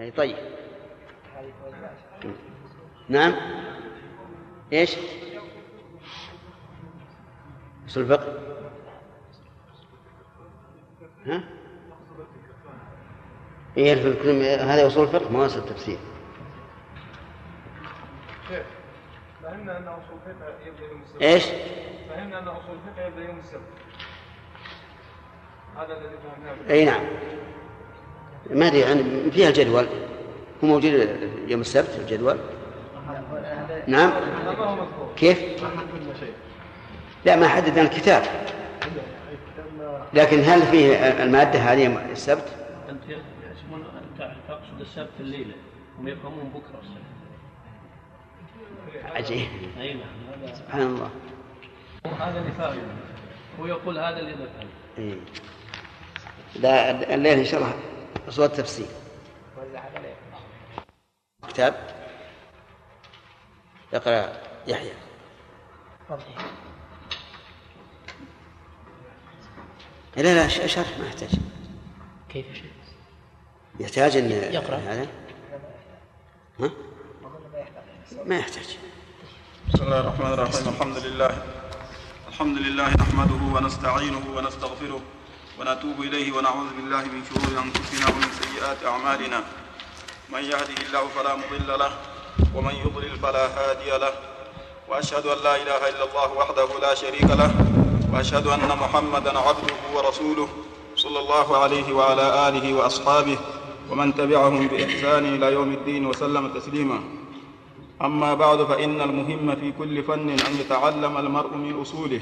أي طيب. نعم. إيش؟ أصول الفقه. ها؟ إيه هذا أصول الفقه؟ ما وصل التفسير. فهمنا أن أصول الفقه يبدأ يوم السبت. إيش؟ فهمنا أن أصول الفقه يبدأ يوم السبت. هذا الذي فهمناه. أي نعم. ما أدري يعني فيها الجدول. هو موجود يوم السبت الجدول. نعم. كيف؟ لا ما حددنا الكتاب. لكن هل فيه المادة هذه السبت؟ تقصد السبت؟ الليلة هم يفهمون بكرة السبت عجيب. أي نعم سبحان الله. هذا اللي فاهم. هو يقول هذا اللي نفهم إيه. لا الليل إن شاء الله صوت تفسير كتاب. اقرأ يحيى. لا لا شرح ما يحتاج. كيف شيء؟ يحتاج إن يقرأ. هذا. ها؟ ما يحتاج. بسم الله الرحمن الرحيم. الحمد لله. الحمد لله نحمده ونستعينه ونستغفره. ونتوب إليه ونعوذ بالله من شرور أنفسنا ومن سيئات أعمالنا. من يهده الله فلا مضل له ومن يضلل فلا هادي له. وأشهد أن لا إله إلا الله وحده لا شريك له وأشهد أن محمدا عبده ورسوله صلى الله عليه وعلى آله وأصحابه ومن تبعهم بإحسان إلى يوم الدين وسلم تسليما. أما بعد فإن المهم في كل فن أن يتعلم المرء من أصوله.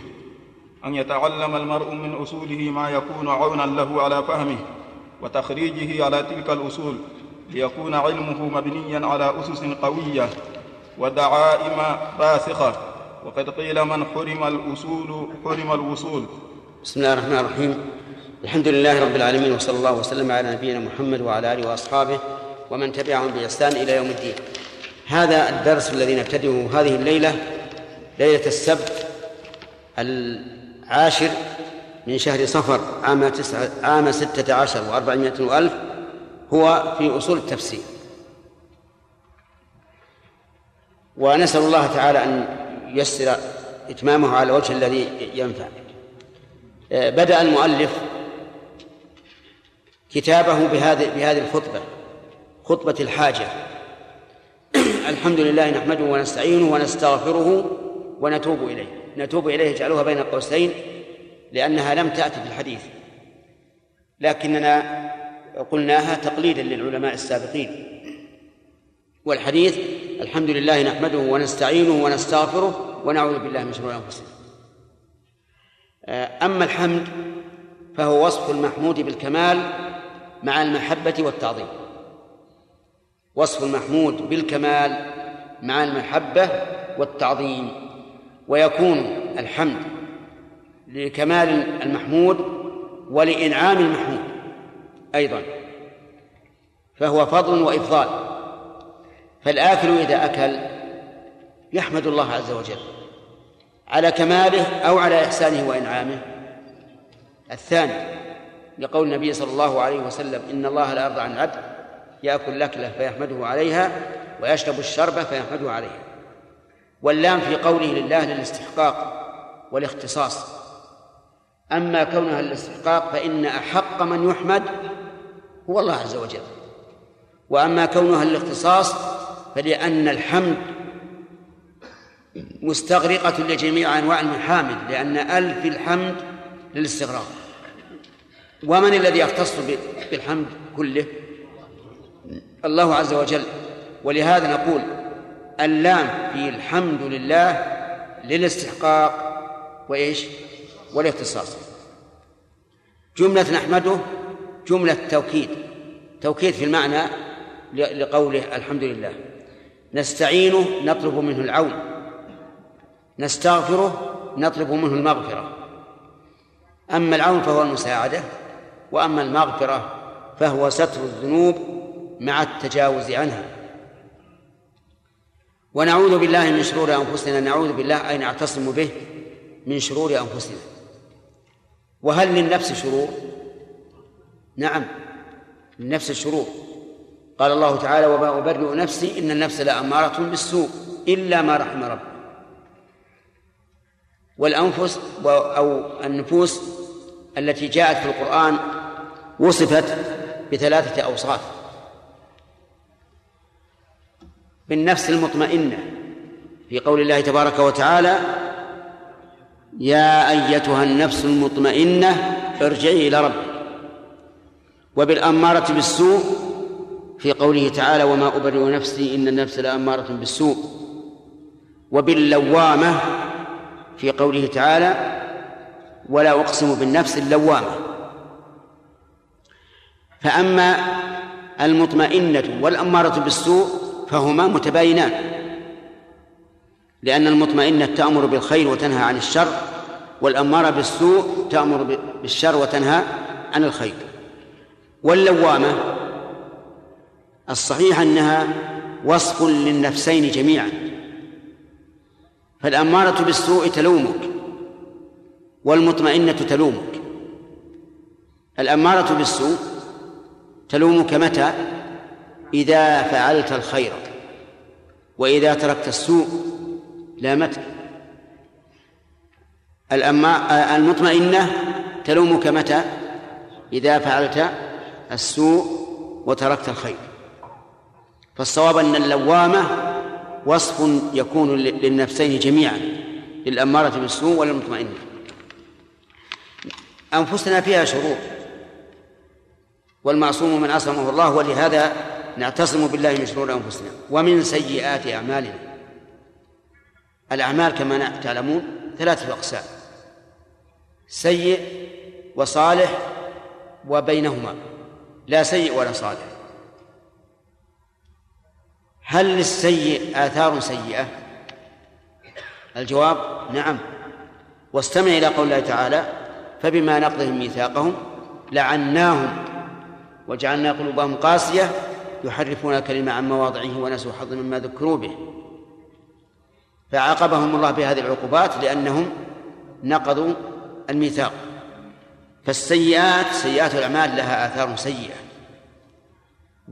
أن يتعلم المرء من أصوله ما يكون عونا له على فهمه وتخريجه على تلك الأصول ليكون علمه مبنيا على أسس قوية ودعائم راسخة. وقد قيل من حرم الأصول حرم الوصول. بسم الله الرحمن الرحيم. الحمد لله رب العالمين وصلى الله وسلم على نبينا محمد وعلى آله وأصحابه ومن تبعهم بإحسان إلى يوم الدين. هذا الدرس الذي نبتدئه هذه الليلة ليلة السبت العاشر من شهر صفر عام تسعة عام ستة عشر وأربعمائة وألف هو في أصول التفسير. ونسأل الله تعالى أن ييسر إتمامه على الوجه الذي ينفع. بدأ المؤلف كتابه بهذه بهذه الخطبة خطبة الحاجة. الحمد لله نحمده ونستعينه ونستغفره ونتوب إليه. نتوب إليه اجعلوها بين قوسين لأنها لم تأتي في الحديث. لكننا قلناها تقليدا للعلماء السابقين. والحديث الحمد لله نحمده ونستعينه ونستغفره ونعوذ بالله من شرور أنفسنا. أما الحمد فهو وصف المحمود بالكمال مع المحبة والتعظيم. وصف المحمود بالكمال مع المحبة والتعظيم. ويكون الحمد لكمال المحمود ولإنعام المحمود أيضا فهو فضل وإفضال. فالآكل إذا أكل يحمد الله عز وجل على كماله أو على إحسانه وإنعامه. الثاني لقول النبي صلى الله عليه وسلم إن الله لا يرضى عن العبد يأكل لكلة فيحمده عليها ويشرب الشربة فيحمده عليها. واللام في قوله لله للاستحقاق والاختصاص. أما كونها للاستحقاق فإن أحق من يحمد هو الله عز وجل. وأما كونها للاختصاص فلأن الحمد مستغرقة لجميع أنواع المحامد لأن ألف الحمد للاستغراق. ومن الذي يختص بالحمد كله؟ الله عز وجل. ولهذا نقول اللام في الحمد لله للاستحقاق وإيش؟ والاختصاص. جملة نحمده جملة توكيد توكيد في المعنى لقوله الحمد لله. نستعينه نطلب منه العون. نستغفره نطلب منه المغفرة. أما العون فهو المساعدة وأما المغفرة فهو ستر الذنوب مع التجاوز عنها. ونعوذ بالله من شرور أنفسنا نعوذ بالله أي نعتصم به من شرور أنفسنا. وهل للنفس شرور؟ نعم للنفس الشرور قال الله تعالى وما أبرئ نفسي إن النفس لأمارة بالسوء إلا ما رحم ربي. والأنفس أو النفوس التي جاءت في القرآن وصفت بثلاثة أوصاف. بالنفس المطمئنة. في قول الله تبارك وتعالى يا أيتها النفس المطمئنة ارجعي إلى ربك. وبالأمارة بالسوء في قوله تعالى وما أبرئ نفسي إن النفس لأمارة بالسوء. وباللوامة في قوله تعالى ولا أقسم بالنفس اللوامة. فأما المطمئنة والأمارة بالسوء فهما متباينان. لأن المطمئنة تأمر بالخير وتنهى عن الشر والأمارة بالسوء تأمر بالشر وتنهى عن الخير. واللوامة الصحيح أنها وصف للنفسين جميعا. فالأمارة بالسوء تلومك والمطمئنة تلومك. الأمارة بالسوء تلومك متى؟ إذا فعلت الخير وإذا تركت السوء لامتك. المطمئنة تلومك متى؟ إذا فعلت السوء وتركت الخير. فالصواب أن اللوامة وصف يكون للنفسين جميعا للأمارة بالسوء وللمطمئنة أنفسنا فيها شرور والمعصوم من عصمه الله ولهذا نعتصم بالله من شرور أنفسنا ومن سيئات أعمالنا. الأعمال كما تعلمون ثلاثة أقسام سيء وصالح وبينهما. لا سيء ولا صالح. هل للسيء آثار سيئة؟ الجواب نعم. واستمع إلى قول الله تعالى فبما نقضهم ميثاقهم لعناهم وجعلنا قلوبهم قاسية يحرفون الكلمة عن مواضعه ونسوا حظ مما ذكروا به. فعاقبهم الله بهذه العقوبات لأنهم نقضوا الميثاق. فالسيئات سيئات الأعمال لها آثار سيئة.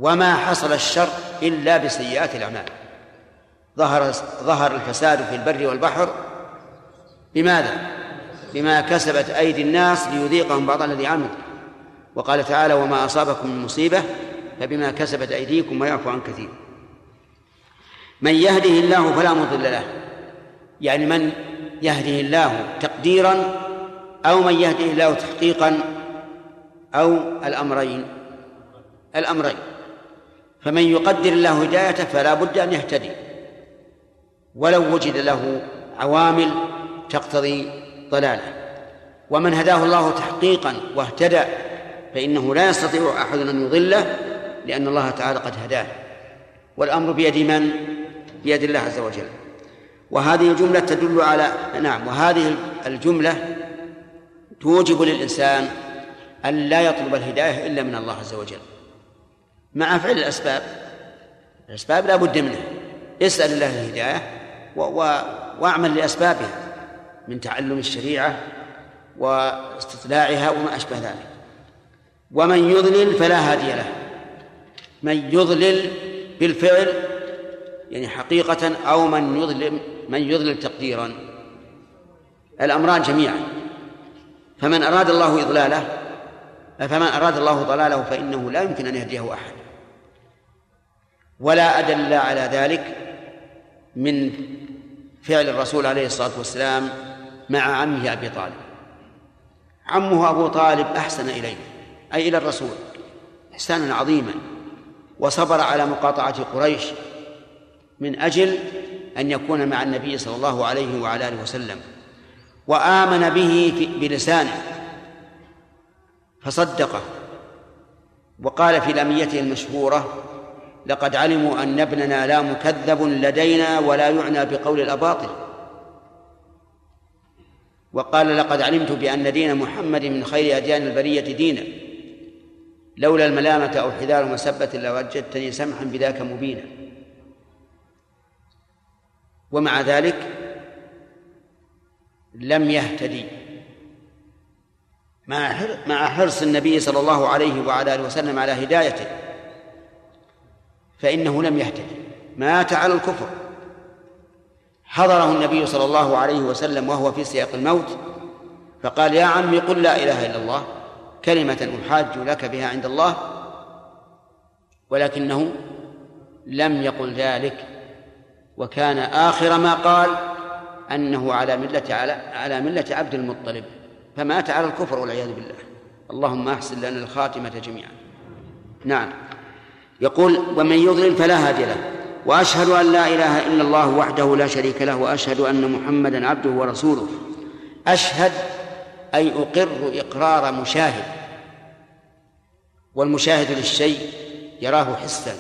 وما حصل الشر إلا بسيئات الأعمال. ظهر ظهر الفساد في البر والبحر بماذا؟ بما كسبت أيدي الناس ليذيقهم بعض الذي عملوا. وقال تعالى وما أصابكم من مصيبة فبما كسبت أيديكم ويعفو عن كثير. من يهده الله فلا مضل له. يعني من يهده الله تقديرا أو من يهده الله تحقيقا أو الأمرين. الأمرين. فمن يقدر الله هدايته فلا بد أن يهتدي. ولو وجد له عوامل تقتضي ضلاله. ومن هداه الله تحقيقا واهتدى فإنه لا يستطيع أحد أن يضله. لأن الله تعالى قد هداه. والأمر بيد من؟ بيد الله عز وجل. وهذه الجملة تدل على نعم وهذه الجملة توجب للإنسان أن لا يطلب الهداية إلا من الله عز وجل. مع فعل الأسباب. الأسباب لا بد منها. اسأل الله الهداية و... و... واعمل لأسبابها من تعلم الشريعة واستطلاعها وما أشبه ذلك. ومن يضلل فلا هادي له. من يضلل بالفعل يعني حقيقة أو من يظلم من يضلل تقديرا. الأمران جميعا. فمن أراد الله إضلاله فمن أراد الله ضلاله فإنه لا يمكن أن يهديه أحد. ولا أدل على ذلك من فعل الرسول عليه الصلاة والسلام مع عمه أبي طالب. عمه أبو طالب أحسن إليه أي إلى الرسول إحسانا عظيما. وصبر على مقاطعة قريش من أجل أن يكون مع النبي صلى الله عليه وعلى آله وسلم. وآمن به بلسانه. فصدقه. وقال في لاميته المشهورة لقد علموا أن ابننا لا مكذب لدينا ولا يعنى بقول الأباطل. وقال لقد علمت بأن دين محمد من خير أديان البرية دينا. لولا الملامة أو حذار مسبة لوجدتني سمحا بذاك مبينا. ومع ذلك لم يهتدي. مع حرص النبي صلى الله عليه وعلى آله وسلم على هدايته فإنه لم يهتدي. مات على الكفر. حضره النبي صلى الله عليه وسلم وهو في سياق الموت فقال يا عمي قل لا إله إلا الله. كلمة أحاج لك بها عند الله ولكنه لم يقل ذلك وكان آخر ما قال أنه على ملة على على ملة عبد المطلب فمات على الكفر والعياذ بالله. اللهم أحسن لنا الخاتمة جميعا. نعم. يقول ومن يضلل فلا هادي له وأشهد أن لا إله إلا الله وحده لا شريك له وأشهد أن محمدا عبده ورسوله. أشهد أي أقر إقرار مشاهد والمشاهد للشيء يراه حسا.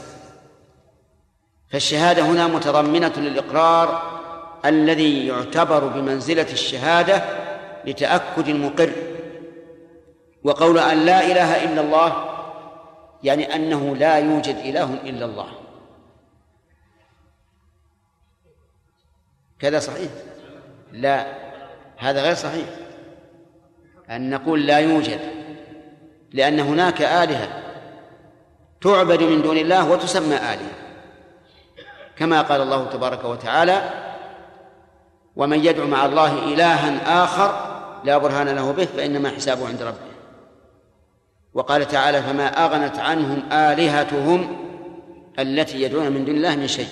فالشهادة هنا متضمنة للإقرار الذي يعتبر بمنزلة الشهادة لتأكد المقر. وقول أن لا إله إلا الله يعني أنه لا يوجد إله إلا الله. كذا صحيح؟ لا هذا غير صحيح. أن نقول لا يوجد لأن هناك آلهة تعبد من دون الله وتسمى آلهة. كما قال الله تبارك وتعالى ومن يدعو مع الله إلها آخر لا برهان له به فإنما حسابه عند ربه. وقال تعالى فما أغنت عنهم آلهتهم التي يدعون من دون الله من شيء.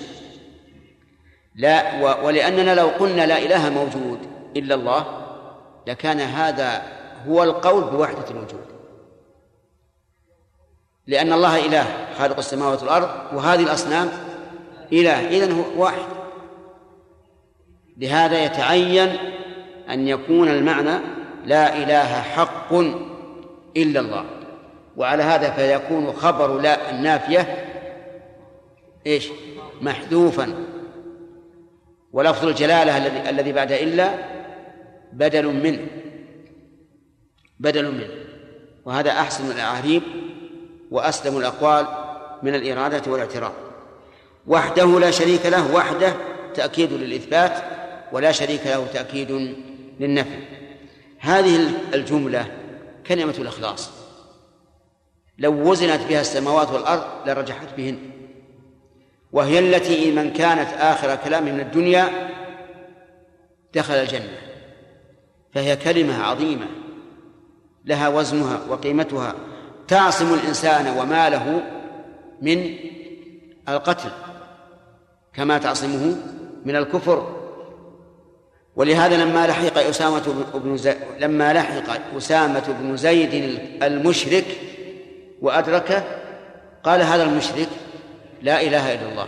لا ولأننا لو قلنا لا إله موجود إلا الله لكان هذا هو القول بوحدة الوجود. لأن الله إله خالق السماوات والأرض وهذه الأصنام إله. إذن هو واحد. لهذا يتعين أن يكون المعنى لا إله حق إلا الله. وعلى هذا فيكون خبر لا النافية إيش؟ محذوفا. ولفظ الجلالة الذي الذي بعد إلا بدل منه. بدل منه. وهذا أحسن الأعاريب وأسلم الأقوال من الإرادة والاعتراض. وحده لا شريك له وحده تأكيد للإثبات ولا شريك له تأكيد للنفي. هذه الجملة كلمة الإخلاص. لو وزنت بها السماوات والأرض لرجحت بهن. وهي التي من كانت آخر كلامه من الدنيا دخل الجنة. فهي كلمة عظيمة. لها وزنها وقيمتها. تعصم الإنسان وماله من القتل كما تعصمه من الكفر. ولهذا لما لحق أسامة بن زيد لما لحق أسامة بن زيد المشرك وأدركه قال هذا المشرك لا إله إلا الله.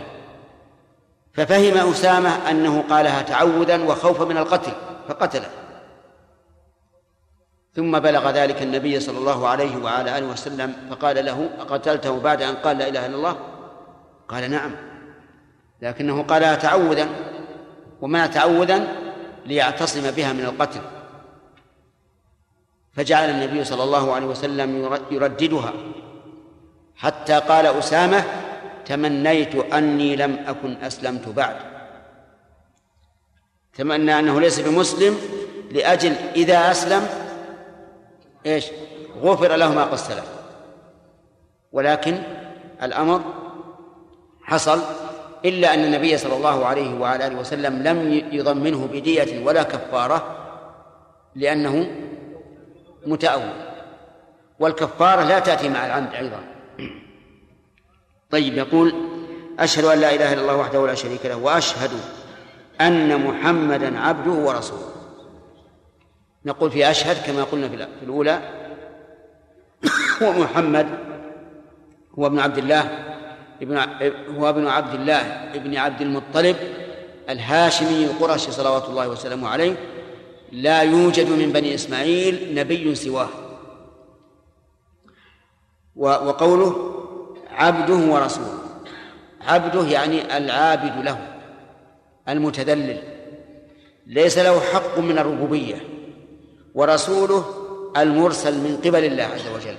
ففهم أسامة أنه قالها تعوذا وخوفا من القتل فقتله. ثم بلغ ذلك النبي صلى الله عليه وعلى آله وسلم فقال له أقتلته بعد أن قال لا إله إلا الله؟ قال نعم. لكنه قالها تعوذا وما تعوذا ليعتصم بها من القتل. فجعل النبي صلى الله عليه وسلم يرددها حتى قال أسامة تمنيت أني لم أكن أسلمت بعد. تمنى أنه ليس بمسلم لأجل إذا أسلم إيش؟ غفر له ما قد سلف ولكن الأمر حصل إلا أن النبي صلى الله عليه وعلى آله وسلم لم يضمنه بدية ولا كفارة لأنه متأول. والكفارة لا تأتي مع العمد أيضا. طيب يقول أشهد أن لا إله إلا الله وحده لا شريك له وأشهد أن محمدا عبده ورسوله. نقول في أشهد كما قلنا في الأولى. ومحمد هو ابن عبد الله ابن هو ابن عبد الله ابن عبد المطلب الهاشمي القرشي صلوات الله وسلامه عليه. لا يوجد من بني إسماعيل نبي سواه. وقوله عبده ورسوله. عبده يعني العابد له المتذلل. ليس له حق من الربوبية. ورسوله المرسل من قبل الله عز وجل.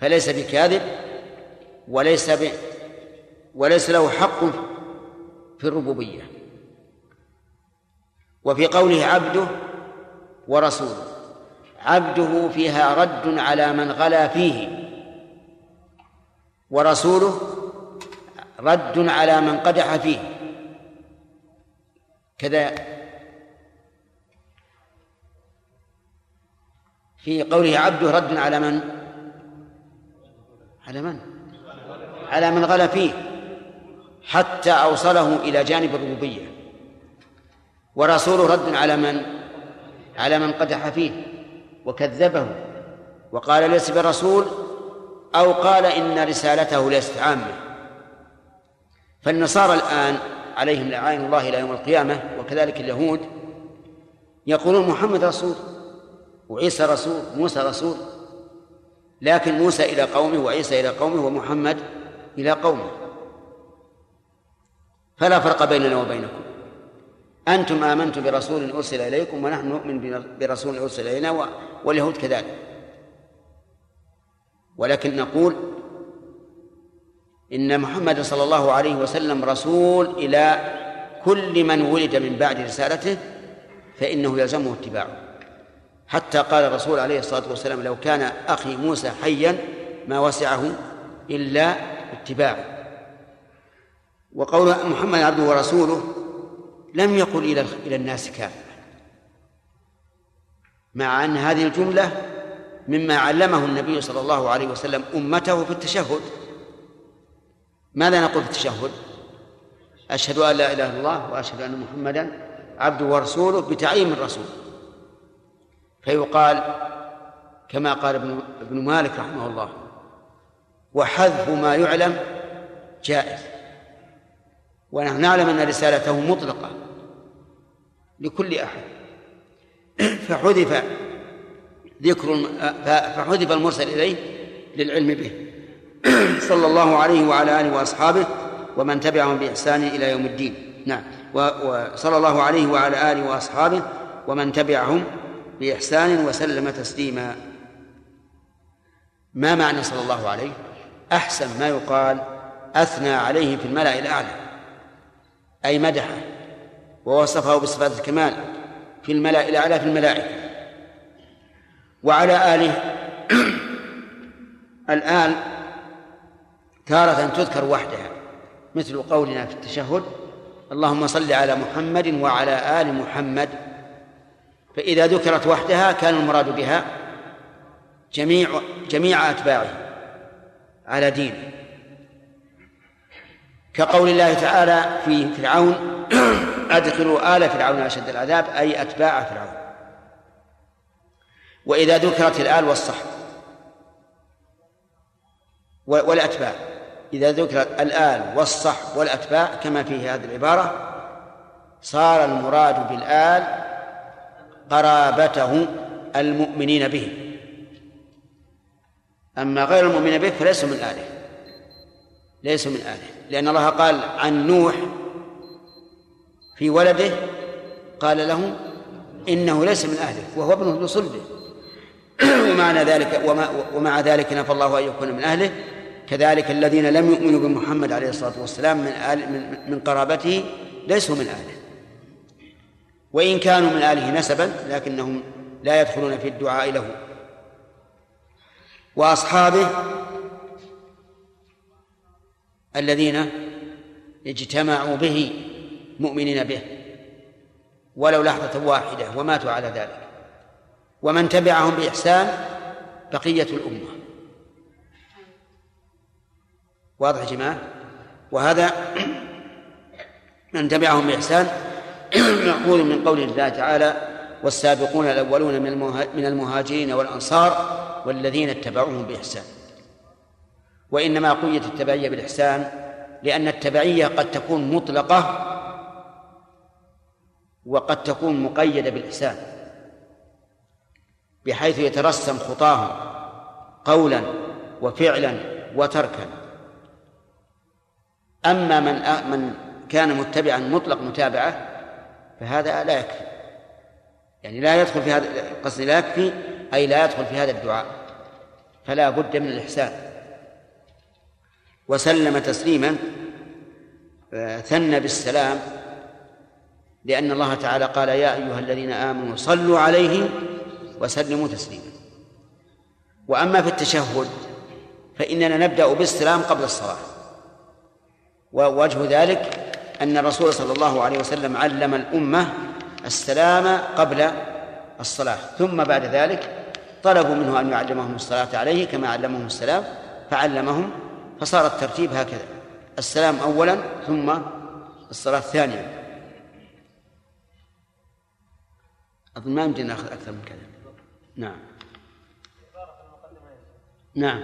فليس بكاذب وليس ب وليس له حق في الربوبية. وفي قوله عبده ورسوله. عبده فيها رد على من غلا فيه. ورسوله رد على من قدح فيه. كذا في قوله عبده رد على من؟ على من؟ على من غلا فيه حتى أوصله إلى جانب الربوبية. ورسوله رد على من؟ على من قدح فيه وكذبه وقال ليس برسول أو قال إن رسالته ليست عامة. فالنصارى الآن عليهم لعائن الله إلى يوم القيامة وكذلك اليهود يقولون محمد رسول. وعيسى رسول موسى رسول. لكن موسى إلى قومه وعيسى إلى قومه ومحمد إلى قومه. فلا فرق بيننا وبينكم. أنتم آمنتم برسول أرسل إليكم ونحن نؤمن برسول أرسل إلينا واليهود كذلك. ولكن نقول إن محمد صلى الله عليه وسلم رسول إلى كل من ولد من بعد رسالته فإنه يلزمه اتباعه. حتى قال الرسول عليه الصلاة والسلام لو كان أخي موسى حيا ما وسعه إلا اتباعه. وقول محمد عبده ورسوله لم يقل إلى إلى الناس كافة. مع أن هذه الجملة مما علمه النبي صلى الله عليه وسلم أمته في التشهد. ماذا نقول في التشهد؟ أشهد أن لا إله إلا الله وأشهد أن محمدا عبده ورسوله بتعيين الرسول. فيقال كما قال ابن ابن مالك رحمه الله وحذف ما يعلم جائز. ونحن نعلم أن رسالته مطلقة لكل أحد. فحذف ذكر فحذف المرسل إليه للعلم به. صلى الله عليه وعلى آله وأصحابه ومن تبعهم بإحسان إلى يوم الدين. نعم. وصلى الله عليه وعلى آله وأصحابه ومن تبعهم بإحسان وسلم تسليما. ما معنى صلى الله عليه؟ أحسن ما يقال أثنى عليه في الملأ الأعلى أي مدحه ووصفه بصفات الكمال في الملأ الأعلى في الملائكة. وعلى آله الآن تارة تذكر وحدها مثل قولنا في التشهد اللهم صل على محمد وعلى آل محمد فإذا ذكرت وحدها كان المراد بها جميع جميع أتباعه على دينه. كقول الله تعالى في فرعون أدخلوا آل فرعون أشد العذاب أي أتباع فرعون. وإذا ذكرت الآل والصحب. والأتباع. إذا ذكرت الآل والصحب والأتباع كما في هذه العبارة صار المراد بالآل قرابته المؤمنين به. أما غير المؤمنين به فليسوا من آله. ليسوا من آله. لأن الله قال عن نوح في ولده قال له إنه ليس من أهله وهو ابنه لصلبه ومعنى ذلك وما ومع ذلك نفى الله أن يكون من أهله. كذلك الذين لم يؤمنوا بمحمد عليه الصلاة والسلام من آل من, من قرابته ليسوا من أهله وإن كانوا من آله نسبا لكنهم لا يدخلون في الدعاء له. وأصحابه الذين اجتمعوا به مؤمنين به ولو لحظة واحدة وماتوا على ذلك. ومن تبعهم بإحسان بقية الأمة. واضح يا جماعة؟ وهذا من تبعهم بإحسان مأخوذ من قول الله تعالى والسابقون الأولون من المهاجرين والأنصار والذين اتبعوهم بإحسان. وإنما قيت التبعية بالإحسان لأن التبعية قد تكون مطلقة وقد تكون مقيدة بالإحسان. بحيث يترسم خطاهم قولا وفعلا وتركا. أما من من كان متبعا مطلق متابعة فهذا لا يكفي. يعني لا يدخل في هذا قصدي لا يكفي أي لا يدخل في هذا الدعاء. فلا بد من الإحسان. وسلم تسليما ثنى بالسلام لأن الله تعالى قال يا أيها الذين آمنوا صلوا عليه وسلموا تسليما. وأما في التشهد فإننا نبدأ بالسلام قبل الصلاة. ووجه ذلك أن الرسول صلى الله عليه وسلم علم الأمة السلام قبل الصلاة ثم بعد ذلك طلبوا منه أن يعلمهم الصلاة عليه كما علمهم السلام فعلمهم فصار الترتيب هكذا السلام أولا ثم الصلاة ثانيا أظن ما يمكن نأخذ أكثر من كذا. نعم. نعم.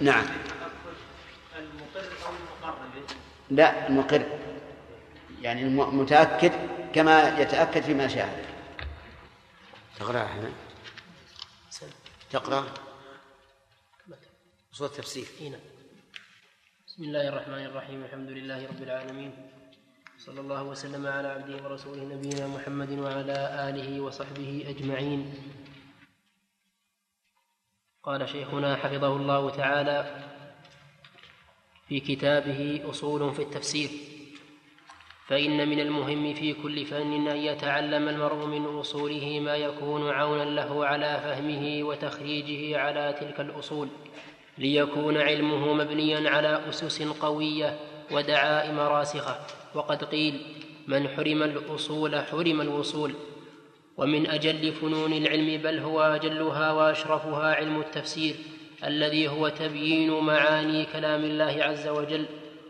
نعم. المقر أو المقر لا المقر. يعني المتأكد كما يتأكد فيما شاهد تقرأ أحمد تقرأ. صوت تفسير. نعم. بسم الله الرحمن الرحيم. الحمد لله رب العالمين. صلى الله وسلم على عبده ورسوله نبينا محمد وعلى آله وصحبه أجمعين. قال شيخنا حفظه الله تعالى في كتابه أصول في التفسير. فإن من المهم في كل فن أن يتعلم المرء من أصوله ما يكون عونا له على فهمه وتخريجه على تلك الأصول ليكون علمه مبنيا على أسس قوية ودعائم راسخة وقد قيل من حرم الأصول حرم الوصول ومن أجل فنون العلم بل هو أجلها وأشرفها علم التفسير الذي هو تبيين معاني كلام الله عز وجل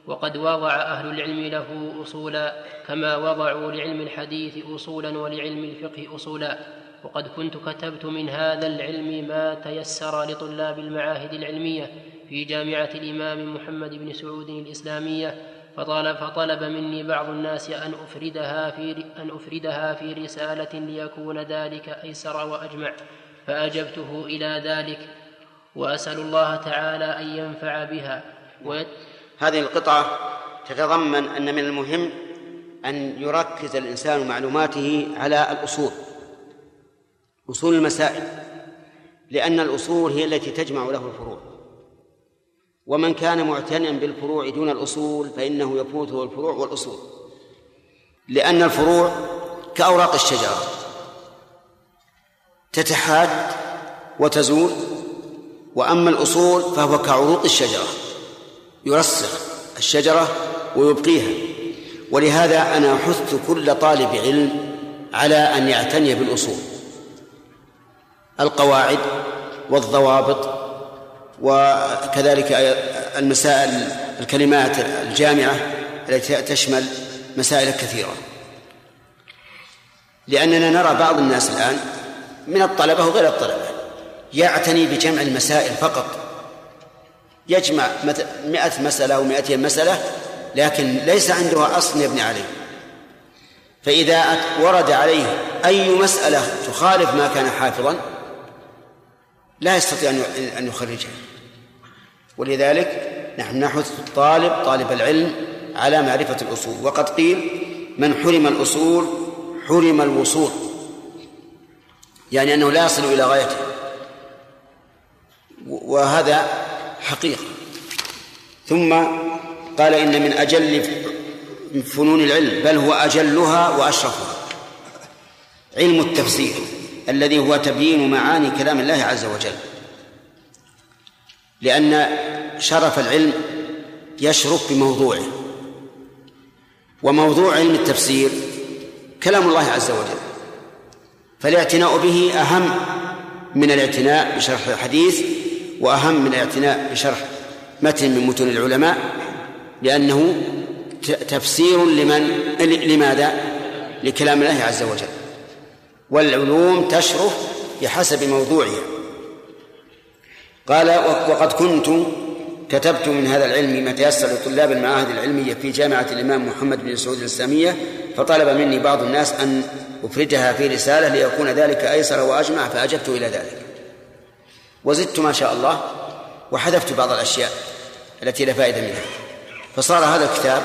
وقد وضع أهل العلم له أصولا كما وضعوا لعلم الحديث أصولا ولعلم الفقه أصولا. وقد كنت كتبت من هذا العلم ما تيسر لطلاب المعاهد العلمية في جامعة الإمام محمد بن سعود الإسلامية فطلب, فطلب مني بعض الناس أن أفردها في أن أفردها في رسالة ليكون ذلك أيسر وأجمع فأجبته إلى ذلك وأسأل الله تعالى أن ينفع بها. ويت... هذه القطعة تتضمن أن من المهم أن يركز الإنسان معلوماته على الأصول أصول المسائل لأن الأصول هي التي تجمع له الفروع. ومن كان معتنيا بالفروع دون الأصول فإنه يفوته الفروع والأصول. لأن الفروع كأوراق الشجرة. تتحاد وتزول وأما الأصول فهو كعروق الشجرة. يرسخ الشجرة ويبقيها. ولهذا أنا أحث كل طالب علم على أن يعتني بالأصول. القواعد والضوابط وكذلك المسائل الكلمات الجامعة التي تشمل مسائل كثيرة. لأننا نرى بعض الناس الآن من الطلبة وغير الطلبة يعتني بجمع المسائل فقط. يجمع مئة مسألة أو مئتين مسألة لكن ليس عنده أصل يبني عليه. فإذا ورد عليه أي مسألة تخالف ما كان حافظا لا يستطيع أن يخرجها. ولذلك نحن نحث الطالب طالب العلم على معرفة الأصول. وقد قيل من حرم الأصول حرم الوصول. يعني أنه لا يصل إلى غايته. وهذا حقيقة. ثم قال إن من أجل فنون العلم بل هو أجلها وأشرفها. علم التفسير الذي هو تبيين معاني كلام الله عز وجل. لأن شرف العلم يشرف بموضوعه. وموضوع علم التفسير كلام الله عز وجل. فالاعتناء به أهم من الاعتناء بشرح الحديث وأهم من الاعتناء بشرح متن من متون العلماء لأنه تفسير لمن لماذا؟ لكلام الله عز وجل. والعلوم تشرف بحسب موضوعها. قال وقد كنت كتبت من هذا العلم ما تيسر لطلاب المعاهد العلمية في جامعة الإمام محمد بن سعود الإسلامية فطلب مني بعض الناس أن أفردها في رسالة ليكون ذلك أيسر وأجمع فأجبت إلى ذلك. وزدت ما شاء الله وحذفت بعض الأشياء التي لا فائدة منها. فصار هذا الكتاب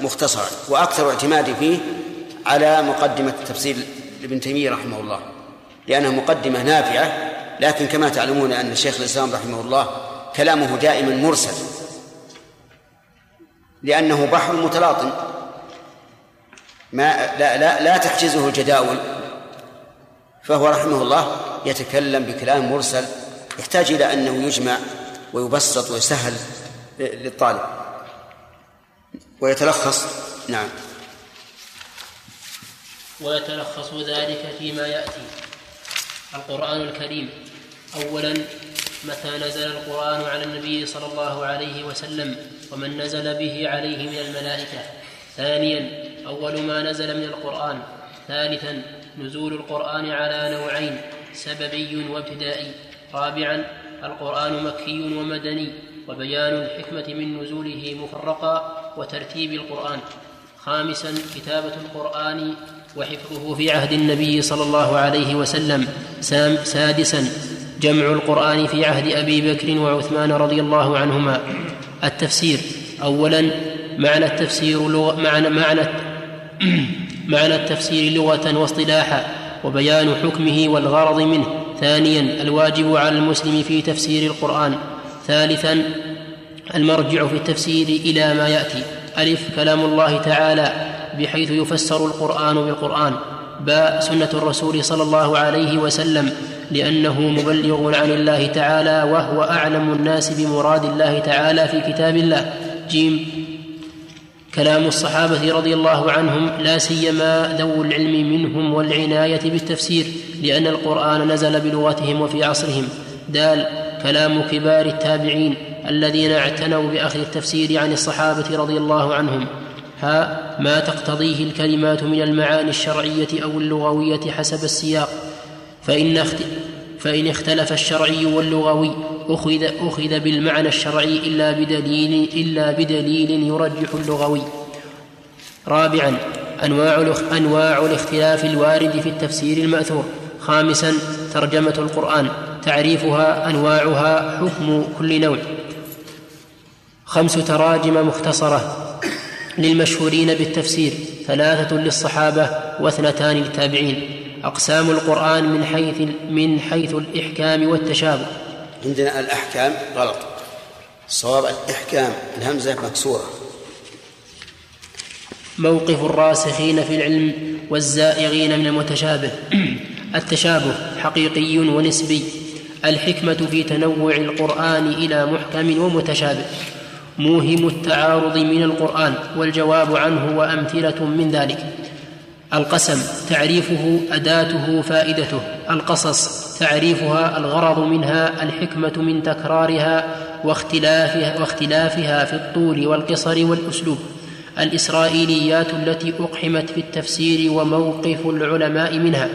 مختصرا وأكثر اعتمادي فيه على مقدمة التفسير لابن تيمية رحمه الله لأنها مقدمة نافعة لكن كما تعلمون أن شيخ الإسلام رحمه الله كلامه دائما مرسل لأنه بحر متلاطم. ما لا لا لا تحجزه الجداول. فهو رحمه الله يتكلم بكلام مرسل يحتاج إلى أنه يجمع ويبسط ويسهل للطالب. ويتلخص. نعم. ويتلخص ذلك فيما يأتي. القرآن الكريم. أولا متى نزل القرآن على النبي صلى الله عليه وسلم ومن نزل به عليه من الملائكة؟ ثانيا أول ما نزل من القرآن. ثالثا نزول القرآن على نوعين سببي وابتدائي. رابعا القرآن مكي ومدني وبيان الحكمة من نزوله مفرقا وترتيب القرآن. خامسا كتابة القرآن وحفظه في عهد النبي صلى الله عليه وسلم. سادسا جمع القرآن في عهد أبي بكر وعثمان رضي الله عنهما. التفسير أولا معنى التفسير لغة معنى معنى معنى التفسير لغة واصطلاحا وبيان حكمه والغرض منه. ثانيا الواجب على المسلم في تفسير القرآن. ثالثا المرجع في التفسير إلى ما يأتي. ألف كلام الله تعالى بحيث يفسر القرآن بالقرآن. باء سنة الرسول صلى الله عليه وسلم لأنه مبلغ عن الله تعالى وهو أعلم الناس بمراد الله تعالى في كتاب الله. جيم. كلام الصحابة رضي الله عنهم لا سيما ذو العلم منهم والعناية بالتفسير لأن القرآن نزل بلغتهم وفي عصرهم. دال. كلام كبار التابعين الذين اعتنوا بأخذ التفسير عن الصحابة رضي الله عنهم. ها ما تقتضيه الكلمات من المعاني الشرعية أو اللغوية حسب السياق. فإن, اخت... فإن اختلف الشرعي واللغوي أخذ, أخذ بالمعنى الشرعي إلا بدليل إلا بدليل يرجح اللغوي. رابعا أنواع أنواع الاختلاف الوارد في التفسير المأثور. خامسا ترجمة القرآن. تعريفها أنواعها حكم كل نوع. خمس تراجم مختصرة. للمشهورين بالتفسير ثلاثة للصحابة واثنتان للتابعين. أقسام القرآن من حيث من حيث الإحكام والتشابه. عندنا الأحكام غلط. الصواب الإحكام الهمزة مكسورة. موقف الراسخين في العلم والزائغين من المتشابه. التشابه حقيقي ونسبي. الحكمة في تنوع القرآن إلى محكم ومتشابه. موهم التعارض من القرآن والجواب عنه وأمثلة من ذلك. القسم تعريفه أداته فائدته. القصص تعريفها الغرض منها الحكمة من تكرارها واختلافها, واختلافها في الطول والقصر والأسلوب. الإسرائيليات التي أقحمت في التفسير وموقف العلماء منها.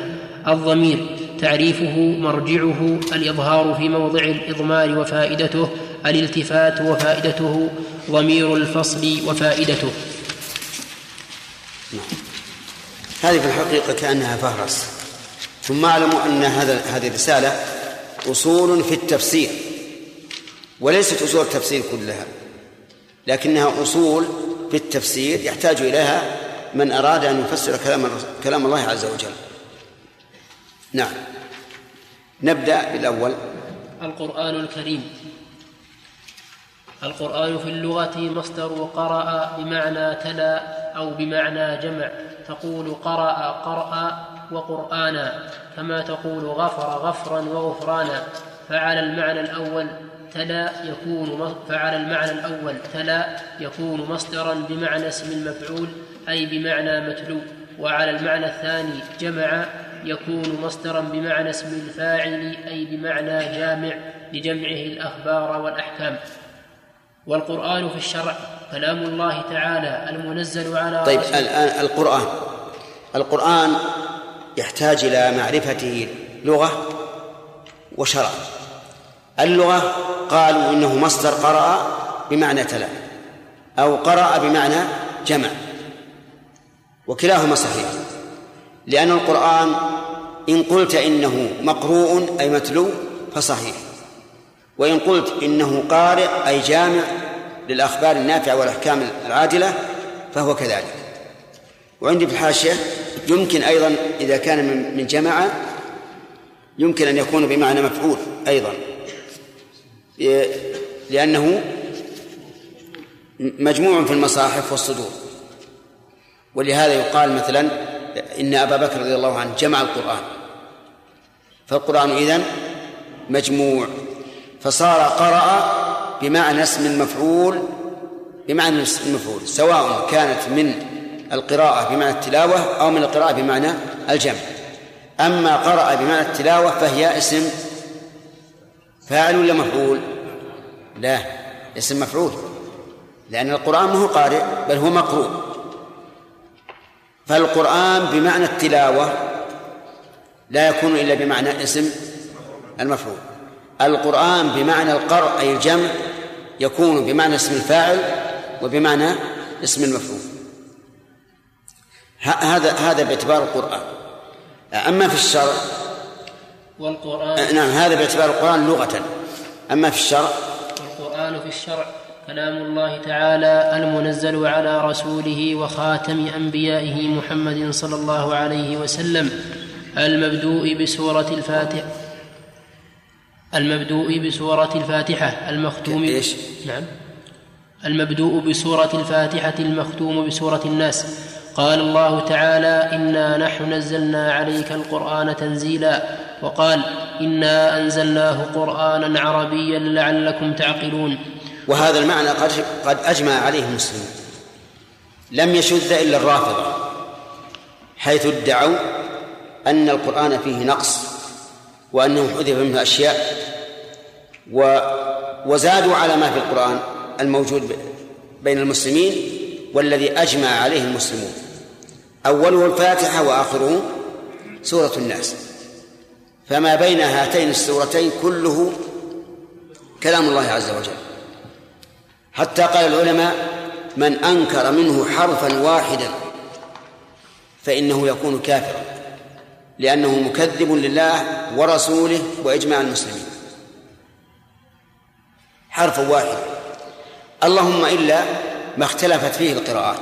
الضمير تعريفه مرجعه الإظهار في موضع الإضمار وفائدته الالتفات وفائدته ضمير الفصل وفائدته. هذه في الحقيقة كأنها فهرس. ثم اعلموا أن هذا هذه الرسالة أصول في التفسير وليست أصول التفسير كلها لكنها أصول في التفسير يحتاج إليها من أراد أن يفسر كلام كلام الله عز وجل. نعم. نبدأ بالأول. القرآن الكريم. القرآن في اللغة مصدر قرأ بمعنى تلا أو بمعنى جمع. تقول قرأ قرأ وقرآنا. كما تقول غفر غفرا وغفرانا. فعلى المعنى الأول تلا يكون فعلى المعنى الأول تلا يكون مصدرا بمعنى اسم المفعول أي بمعنى متلو. وعلى المعنى الثاني جمع يكون مصدرا بمعنى اسم الفاعل أي بمعنى جامع لجمعه الأخبار والأحكام. والقرآن في الشرع كلام الله تعالى المنزل على طيب الآن القرآن. القرآن يحتاج إلى معرفته لغة وشرع. اللغة قالوا إنه مصدر قرأ بمعنى تلا أو قرأ بمعنى جمع وكلاهما صحيح. لأن القرآن إن قلت إنه مقروء أي متلو فصحيح. وإن قلت إنه قارئ أي جامع للأخبار النافعة والأحكام العادلة فهو كذلك. وعندي في الحاشية يمكن أيضا إذا كان من جماعة يمكن أن يكون بمعنى مفعول أيضا. لأنه مجموع في المصاحف والصدور. ولهذا يقال مثلا إن أبا بكر رضي الله عنه جمع القرآن. فالقرآن إذن مجموع فصار قرأ بمعنى اسم المفعول بمعنى اسم المفعول سواء كانت من القراءة بمعنى التلاوة أو من القراءة بمعنى الجمع. أما قرأ بمعنى التلاوة فهي اسم فاعل ولا مفعول؟ لا اسم مفعول لأن القرآن ما هو قارئ بل هو مقروء. فالقرآن بمعنى التلاوة لا يكون إلا بمعنى اسم المفعول. القرآن بمعنى القرء أي الجمع يكون بمعنى اسم الفاعل وبمعنى اسم المفعول. هذا هذا باعتبار القرآن. أما في الشرع والقرآن نعم هذا باعتبار القرآن لغة. أما في الشرع والقرآن في الشرع كلام الله تعالى المنزل على رسوله وخاتم أنبيائه محمد صلى الله عليه وسلم المبدوء بسورة الفاتحة. المبدوء بسورة الفاتحة المختوم إيش؟ نعم. المبدوء بسورة الفاتحة المختوم بسورة الناس. قال الله تعالى إنا نحن نزلنا عليك القرآن تنزيلا. وقال إنا أنزلناه قرآنا عربيا لعلكم تعقلون. وهذا المعنى قد قد أجمع عليه المسلمون لم يشذ إلا الرافضة حيث ادعوا أن القرآن فيه نقص. وأنه حذف منه أشياء. و وزادوا على ما في القرآن الموجود بين المسلمين والذي أجمع عليه المسلمون. أوله الفاتحة وآخره سورة الناس. فما بين هاتين السورتين كله كلام الله عز وجل. حتى قال العلماء من أنكر منه حرفا واحدا فإنه يكون كافرا. لأنه مكذب لله ورسوله وإجماع المسلمين. حرف واحد. اللهم إلا ما اختلفت فيه القراءات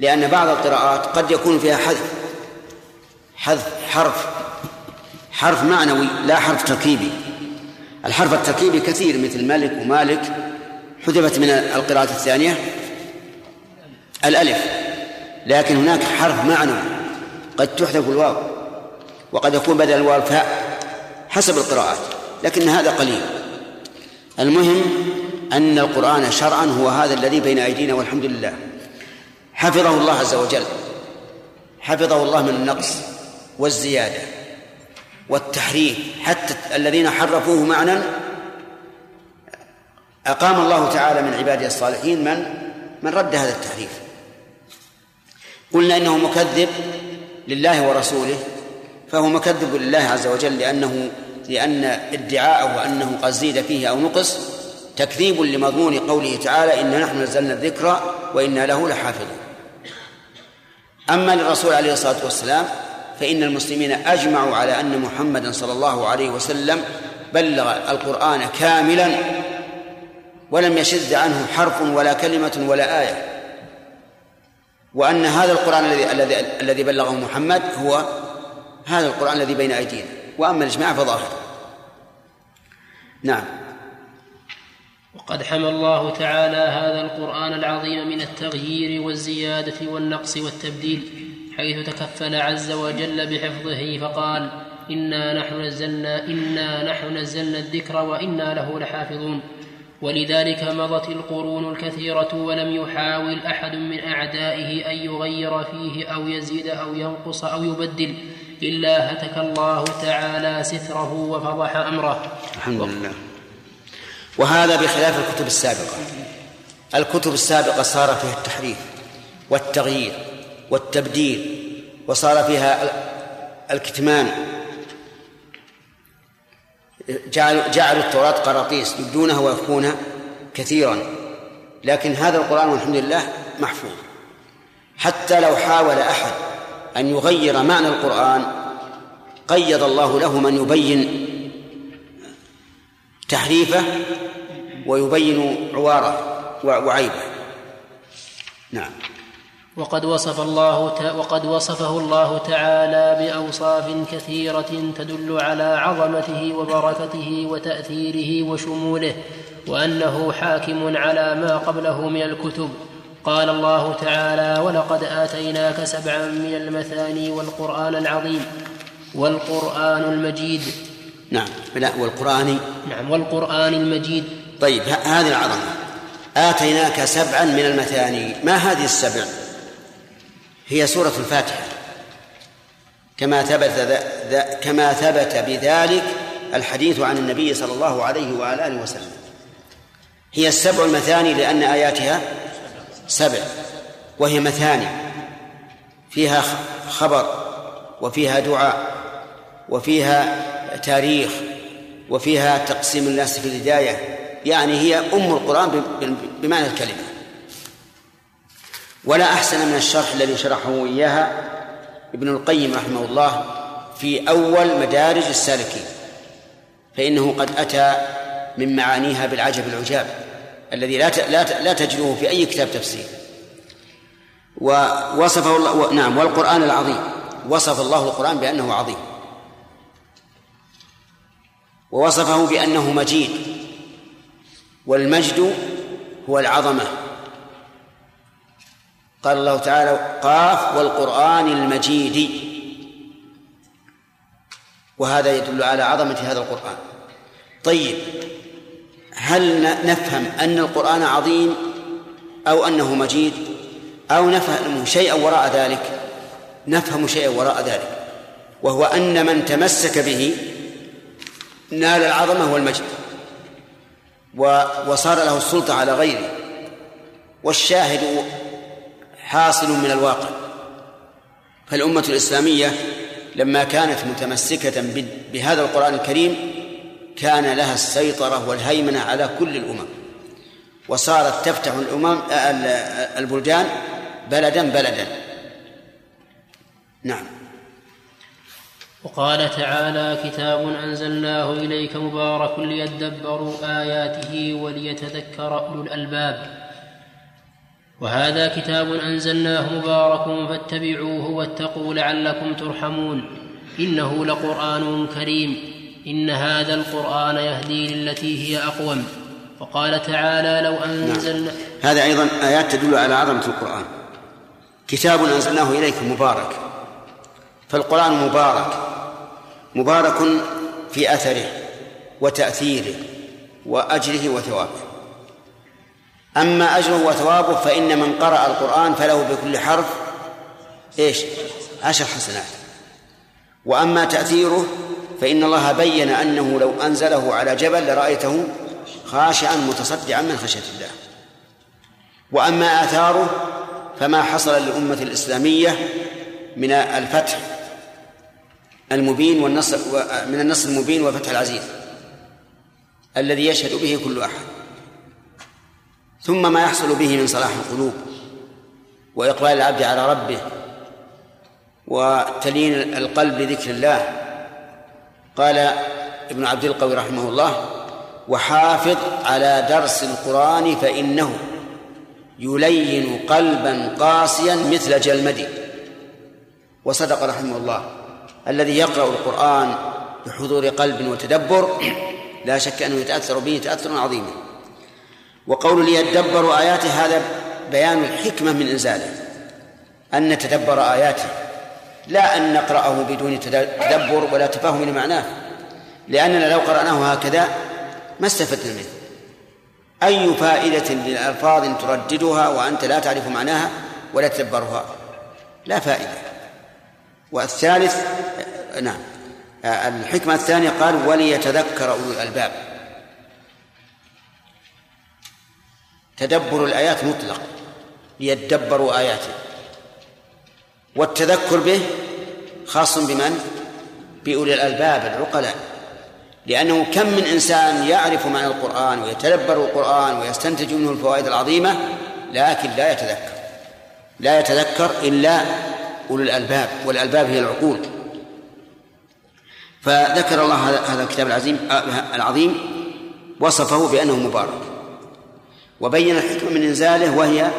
لأن بعض القراءات قد يكون فيها حذف حذف حرف حرف معنوي لا حرف تركيبي. الحرف التركيبي كثير مثل ملك ومالك حذفت من القراءة الثانية الألف لكن هناك حرف معنوي قد تحذف الواو. وقد يكون بدل الواو فاء حسب القراءات لكن هذا قليل. المهم أن القرآن شرعا هو هذا الذي بين أيدينا والحمد لله. حفظه الله عز وجل. حفظه الله من النقص والزيادة والتحريف حتى الذين حرفوه معنى أقام الله تعالى من عباده الصالحين من من رد هذا التحريف. قلنا إنه مكذب لله ورسوله فهو مكذب لله عز وجل لأنه لأن ادعاءه أنه قد زيد فيه أو نقص تكذيب لمضمون قوله تعالى إنا نحن نزلنا الذكر وإنا له لحافظون. أما للرسول عليه الصلاة والسلام فإن المسلمين أجمعوا على أن محمدا صلى الله عليه وسلم بلغ القرآن كاملا ولم يشذ عنه حرف ولا كلمة ولا آية. وأن هذا القرآن الذي الذي الذي بلغه محمد هو هذا القرآن الذي بين أيدينا. وأما الإجماع فظاهر. نعم. وقد حمى الله تعالى هذا القرآن العظيم من التغيير والزيادة والنقص والتبديل حيث تكفل عز وجل بحفظه فقال إنا نحن نزلنا إنا نحن نزلنا الذكر وإنا له لحافظون ولذلك مضت القرون الكثيرة ولم يحاول أحد من أعدائه أن يغير فيه أو يزيد أو ينقص أو يبدل. إلا هتك الله تعالى ستره وفضح أمره. الحمد لله. وهذا بخلاف الكتب السابقة. الكتب السابقة صار فيها التحريف والتغيير والتبديل وصار فيها الكتمان. جعلوا جعلوا التوراة قراطيس يبدونها ويخفونها كثيرا. لكن هذا القرآن والحمد لله محفوظ. حتى لو حاول أحد أن يغير معنى القرآن قيض الله له من يبين تحريفه ويبين عواره وعيبه. نعم. وقد وصف الله وقد وصفه الله تعالى بأوصاف كثيرة تدل على عظمته وبركته وتأثيره وشموله وأنه حاكم على ما قبله من الكتب. قال الله تعالى ولقد آتيناك سبعا من المثاني والقرآن العظيم والقرآن المجيد. نعم. لا والقرآن. نعم والقرآن المجيد. طيب هذه العظمة. آتيناك سبعا من المثاني. ما هذه السبع؟ هي سورة الفاتحة. كما ثبت كما ثبت بذلك الحديث عن النبي صلى الله عليه وعلى آله وسلم. هي السبع المثاني لأن آياتها سبع وهي مثاني فيها خبر وفيها دعاء وفيها تاريخ وفيها تقسيم الناس في الهداية يعني هي أم القرآن بمعنى الكلمة. ولا أحسن من الشرح الذي شرحه إياها ابن القيم رحمه الله في أول مدارج السالكين فإنه قد أتى من معانيها بالعجب العجاب. الذي لا لا لا تجده في أي كتاب تفسير. ووصفه الله نعم والقرآن العظيم. وصف الله القرآن بأنه عظيم. ووصفه بأنه مجيد. والمجد هو العظمة. قال الله تعالى قاف والقرآن المجيد. وهذا يدل على عظمة هذا القرآن. طيب. هل نفهم أن القرآن عظيم أو أنه مجيد أو نفهم شيئا وراء ذلك؟ نفهم شيئا وراء ذلك وهو أن من تمسك به نال العظمة والمجد وصار له السلطة على غيره والشاهد حاصل من الواقع. فالأمة الإسلامية لما كانت متمسكة بهذا القرآن الكريم كان لها السيطرة والهيمنة على كل الأمم. وصارت تفتح الأمم البلدان بلدا بلدا. نعم. وقال تعالى كتاب أنزلناه إليك مبارك ليدبروا آياته وليتذكر أولو الألباب. وهذا كتاب أنزلناه مبارك فاتبعوه واتقوا لعلكم ترحمون. إنه لقرآن كريم. إن هذا القرآن يهدي للتي هي أقوم. وقال تعالى لو انزلنا نعم. هذا أيضا آيات تدل على عظمة القرآن. كتاب أنزلناه إليك مبارك. فالقرآن مبارك. مبارك في أثره وتأثيره وأجره وثوابه. أما أجره وثوابه فإن من قرأ القرآن فله بكل حرف إيش؟ عشر حسنات. وأما تأثيره فإن الله بين أنه لو أنزله على جبل لرأيته خاشعا متصدعا من خشية الله. وأما آثاره فما حصل للأمة الإسلامية من الفتح المبين والنصر من النصر المبين وفتح العزيز الذي يشهد به كل أحد. ثم ما يحصل به من صلاح القلوب وإقبال العبد على ربه وتلين القلب لذكر الله قال ابن عبد القوي رحمه الله وحافظ على درس القرآن فإنه يلين قلبا قاسيا مثل جلمدي. وصدق رحمه الله الذي يقرأ القرآن بحضور قلب وتدبر لا شك أنه يتأثر به تأثرا عظيما. وقول ليدبروا آياته هذا بيان الحكمة من إنزاله أن نتدبر آياته. لا أن نقرأه بدون تدبر ولا تفاهم لمعناه. لأننا لو قرأناه هكذا ما استفدنا منه. أي فائدة للألفاظ ترددها وأنت لا تعرف معناها ولا تدبرها؟ لا فائدة. والثالث نعم. الحكمة الثانية قال وليتذكر أولو الألباب. تدبر الآيات مطلق. ليدبروا آياته. والتذكر به خاص بمن؟ بأولي الألباب العقلاء. لأنه كم من إنسان يعرف معنى القرآن ويتدبر القرآن ويستنتج منه الفوائد العظيمة لكن لا يتذكر. لا يتذكر إلا أولي الألباب والألباب هي العقول. فذكر الله هذا الكتاب العظيم العظيم وصفه بأنه مبارك. وبين الحكمة من إنزاله وهي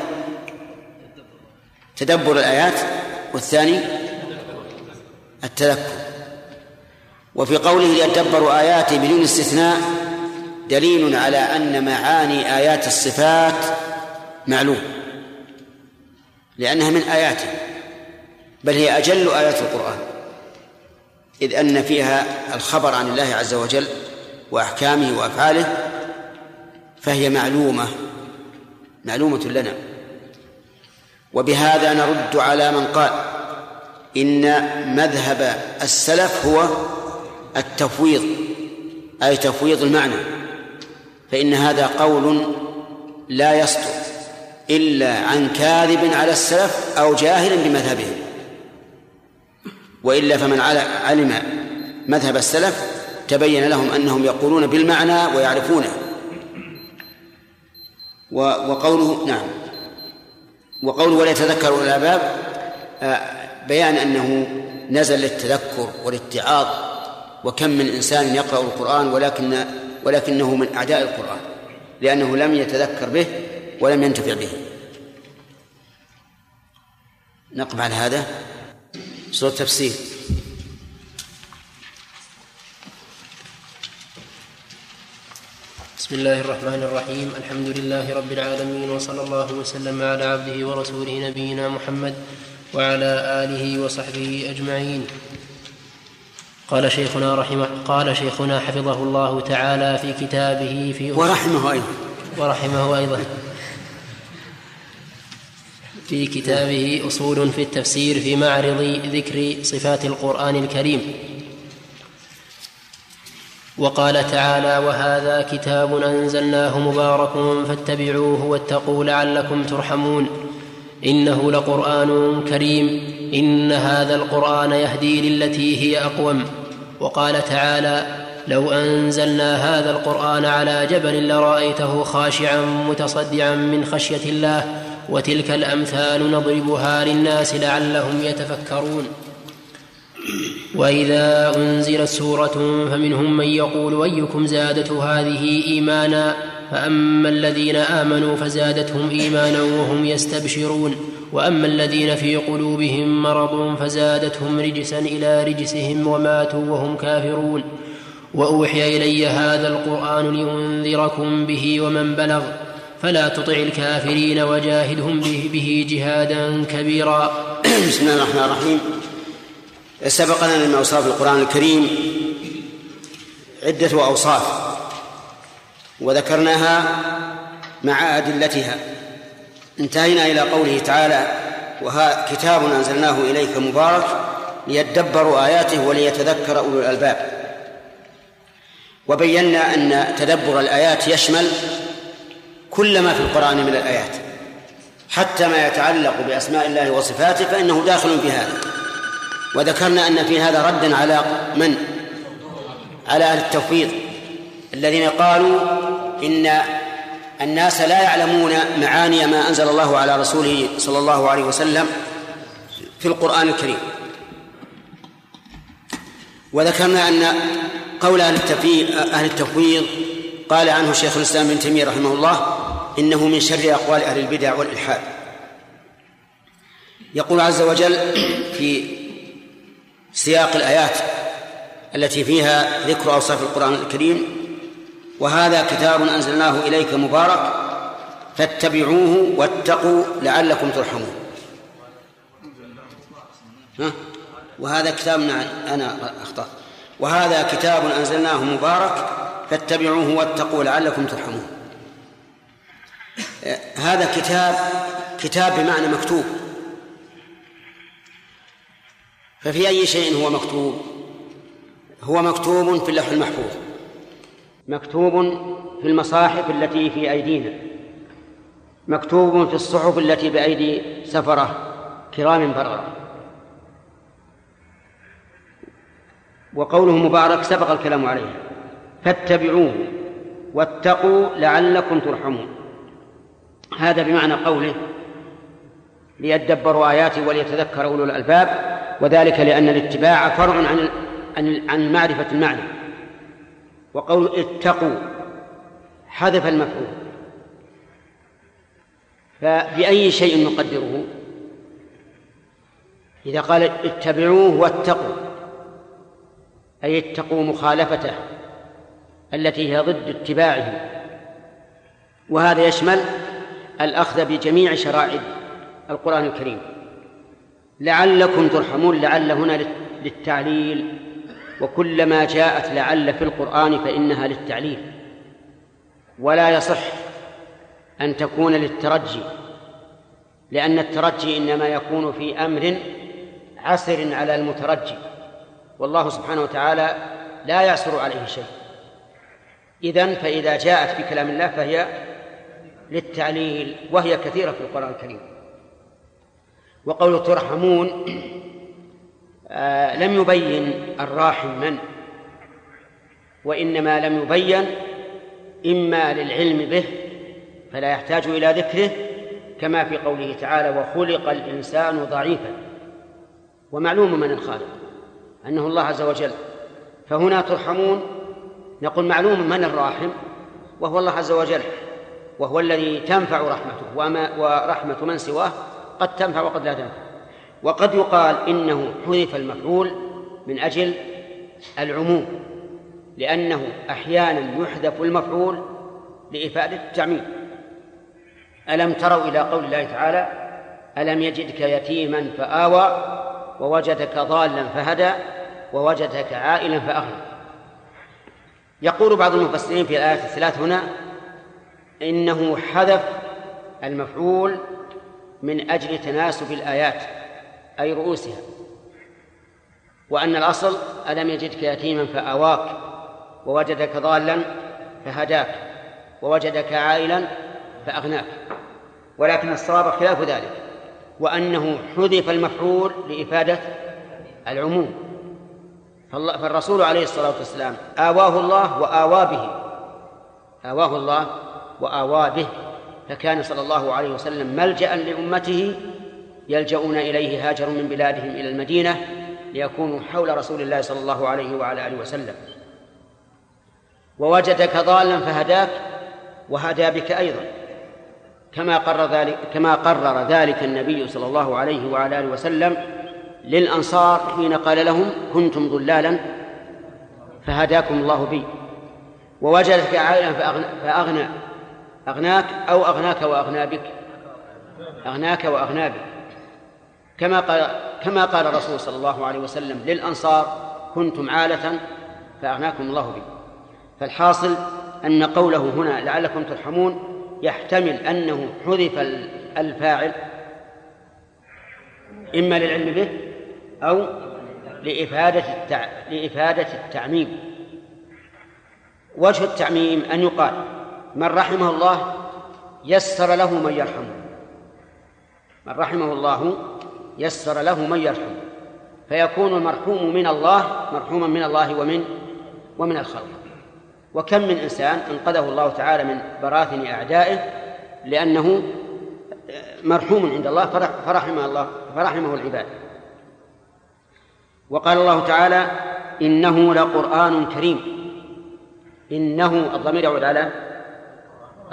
تدبر الآيات والثاني التذكر وفي قوله ليتدبروا آياته بدون استثناء دليل على أن معاني آيات الصفات معلوم لأنها من آياته بل هي أجل آيات القرآن. إذ أن فيها الخبر عن الله عز وجل وأحكامه وأفعاله فهي معلومة معلومة لنا. وبهذا نرد على من قال إن مذهب السلف هو التفويض أي تفويض المعنى فإن هذا قول لا يصدر إلا عن كاذب على السلف أو جاهل بمذهبهم. وإلا فمن علم مذهب السلف تبين لهم أنهم يقولون بالمعنى ويعرفونه. وقوله نعم. وقوله ولا يتذكر الألباب آه، بيان أنه نزل للتذكر والاتعاظ وكم من إنسان يقرأ القرآن ولكن ولكنه من أعداء القرآن لأنه لم يتذكر به ولم ينتفع به. نقف على هذا. سورة تفسير. بسم الله الرحمن الرحيم. الحمد لله رب العالمين وصلى الله وسلم على عبده ورسوله نبينا محمد وعلى آله وصحبه أجمعين. قال شيخنا رحمه قال شيخنا حفظه الله تعالى في كتابه في ورحمه أيضا. ورحمه أيضا. في كتابه أصول في التفسير في معرض ذكر صفات القرآن الكريم. وقال تعالى وهذا كتاب أنزلناه مبارك فاتبعوه واتقوا لعلكم ترحمون إنه لقرآن كريم إن هذا القرآن يهدي للتي هي أقوم وقال تعالى لو أنزلنا هذا القرآن على جبل لرأيته خاشعا متصدعا من خشية الله وتلك الأمثال نضربها للناس لعلهم يتفكرون وإذا أنزلت سورة فمنهم من يقول أيكم زادته هذه إيمانا فأما الذين آمنوا فزادتهم إيمانا وهم يستبشرون وأما الذين في قلوبهم مرض فزادتهم رجسا إلى رجسهم وماتوا وهم كافرون وأوحي إلي هذا القرآن لأنذركم به ومن بلغ فلا تطع الكافرين وجاهدهم به, به جهادا كبيرا. بسم الله الرحمن الرحيم. سبقنا من أوصاف القرآن الكريم عدة أوصاف وذكرناها مع أدلتها. انتهينا إلى قوله تعالى وها كتاب أنزلناه إليك مبارك ليدبروا آياته وليتذكر أولو الألباب. وبينا أن تدبر الآيات يشمل كل ما في القرآن من الآيات حتى ما يتعلق بأسماء الله وصفاته فإنه داخل في هذا. وذكرنا أن في هذا ردا على من؟ على أهل التوفيق. الذين قالوا إن الناس لا يعلمون معاني ما أنزل الله على رسوله صلى الله عليه وسلم في القرآن الكريم. وذكرنا أن قول أهل أهل التفويض قال عنه شيخ الإسلام ابن تيمية رحمه الله إنه من شر أقوال أهل البدع والإلحاد. يقول عز وجل في سياق الآيات التي فيها ذكر أوصاف القرآن الكريم وهذا كتاب أنزلناه إليك مبارك فاتبعوه واتقوا لعلكم ترحمون. ها؟ وهذا كتاب أنا أخطأت وهذا كتاب أنزلناه مبارك فاتبعوه واتقوا لعلكم ترحمون. هذا كتاب كتاب بمعنى مكتوب. ففي أي شيء هو مكتوب؟ هو مكتوب في اللوح المحفوظ. مكتوب في المصاحف التي في أيدينا. مكتوب في الصحف التي بأيدي سفرة كرام بررة. وقوله مبارك سبق الكلام عليه. فاتبعوه واتقوا لعلكم ترحمون. هذا بمعنى قوله ليدبروا آياته وليتذكر أولو الألباب. وذلك لأن الاتباع فرع عن عن معرفة المعنى. وقول اتقوا حذف المفعول. فبأي شيء نقدره؟ إذا قال اتبعوه واتقوا أي اتقوا مخالفته التي هي ضد اتباعه. وهذا يشمل الأخذ بجميع شرائع القرآن الكريم. لعلكم ترحمون لعل هنا للتعليل. وكلما جاءت لعل في القرآن فإنها للتعليل. ولا يصح أن تكون للترجي لأن الترجي إنما يكون في أمر عسر على المترجي. والله سبحانه وتعالى لا يعسر عليه شيء. إذن فإذا جاءت في كلام الله فهي للتعليل وهي كثيرة في القرآن الكريم. وقول ترحمون آه لم يبين الراحم من وإنما لم يبين إما للعلم به فلا يحتاج إلى ذكره كما في قوله تعالى وخلق الإنسان ضعيفا. ومعلوم من الخالق أنه الله عز وجل. فهنا ترحمون نقول معلوم من الراحم وهو الله عز وجل وهو الذي تنفع رحمته وما ورحمة من سواه قد تنفع وقد لا تنفع. وقد يقال إنه حذف المفعول من أجل العموم لأنه أحيانا يحذف المفعول لإفادة التعميم. ألم تروا إلى قول الله تعالى ألم يجدك يتيما فآوى ووجدك ضالا فهدى ووجدك عائلا فأغنى. يقول بعض المفسرين في الآية الثلاث هنا إنه حذف المفعول من أجل تناسب الآيات أي رؤوسها. وأن الأصل ألم يجدك يتيما فآواك ووجدك ضالا فهداك ووجدك عائلا فأغناك. ولكن الصواب خلاف ذلك وأنه حذف المفعول لإفادة العموم. فالرسول عليه الصلاة والسلام آواه الله وآوى به. آواه الله وآوى به. فكان صلى الله عليه وسلم ملجأ لأمته يلجؤون إليه هاجروا من بلادهم إلى المدينة ليكونوا حول رسول الله صلى الله عليه وعلى آله وسلم. ووجدك ضالا فهداك وهدى بك أيضا. كما قرر ذلك كما قرر ذلك النبي صلى الله عليه وعلى آله وسلم للأنصار حين قال لهم كنتم ضلالا فهداكم الله بي. ووجدك عائلا فأغنى, فأغنى أغناك أو أغناك وأغنى بك أغناك وأغنى بك كما قال كما قال الرسول صلى الله عليه وسلم للأنصار كنتم عالة فأغناكم الله بي. فالحاصل أن قوله هنا لعلكم ترحمون يحتمل أنه حذف الفاعل إما للعلم به أو لإفادة التع... لإفادة التعميم. وجه التعميم أن يقال من رحمه الله يسر له من يرحمه. من رحمه الله يسر له من يرحمه. فيكون المرحوم من الله مرحوما من الله ومن ومن الخلق. وكم من إنسان أنقذه الله تعالى من براثن أعدائه لأنه مرحوم عند الله فرحمه الله فرحمه العباد. وقال الله تعالى إنه لقرآن كريم. إنه الضمير يعود على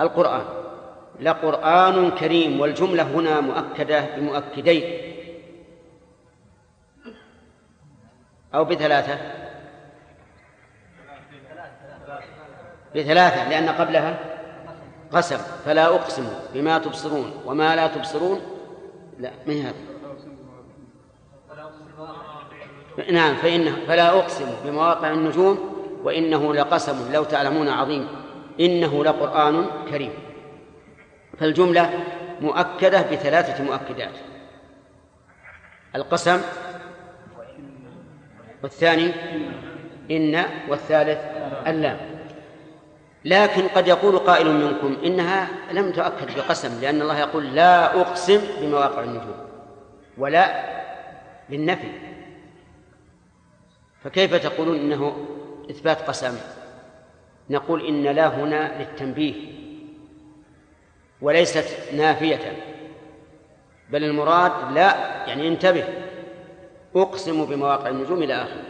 القرآن. لقرآن كريم والجملة هنا مؤكدة بمؤكدين. أو بثلاثة. بثلاثة لأن قبلها قسم. فلا أقسم بما تبصرون وما لا تبصرون. لا من هذا؟ نعم فإنه فلا أقسم بمواقع النجوم وإنه لقسم لو تعلمون عظيم. إنه لقرآن كريم. فالجملة مؤكدة بثلاثة مؤكدات. القسم والثاني إن والثالث اللام. لكن قد يقول قائل منكم إنها لم تؤكد بقسم لأن الله يقول لا أقسم بمواقع النجوم ولا للنفي فكيف تقولون إنه إثبات قسم؟ نقول إن لا هنا للتنبيه وليست نافية بل المراد لا يعني انتبه أقسم بمواقع النجوم إلى آخره.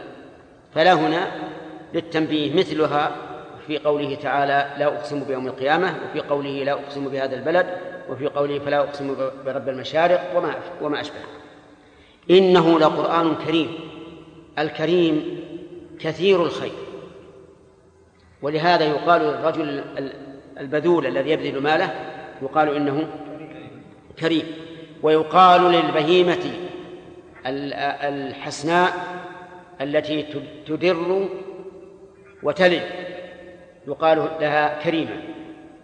فلا هنا للتنبيه مثلها في قوله تعالى لا أقسم بيوم القيامة وفي قوله لا أقسم بهذا البلد وفي قوله فلا أقسم برب المشارق وما وما أشبه. إنه لقرآن كريم الكريم كثير الخير. ولهذا يقال للرجل البذول الذي يبذل ماله يقال إنه كريم. ويقال للبهيمة الحسناء التي تدر وتلد يقال لها كريمة.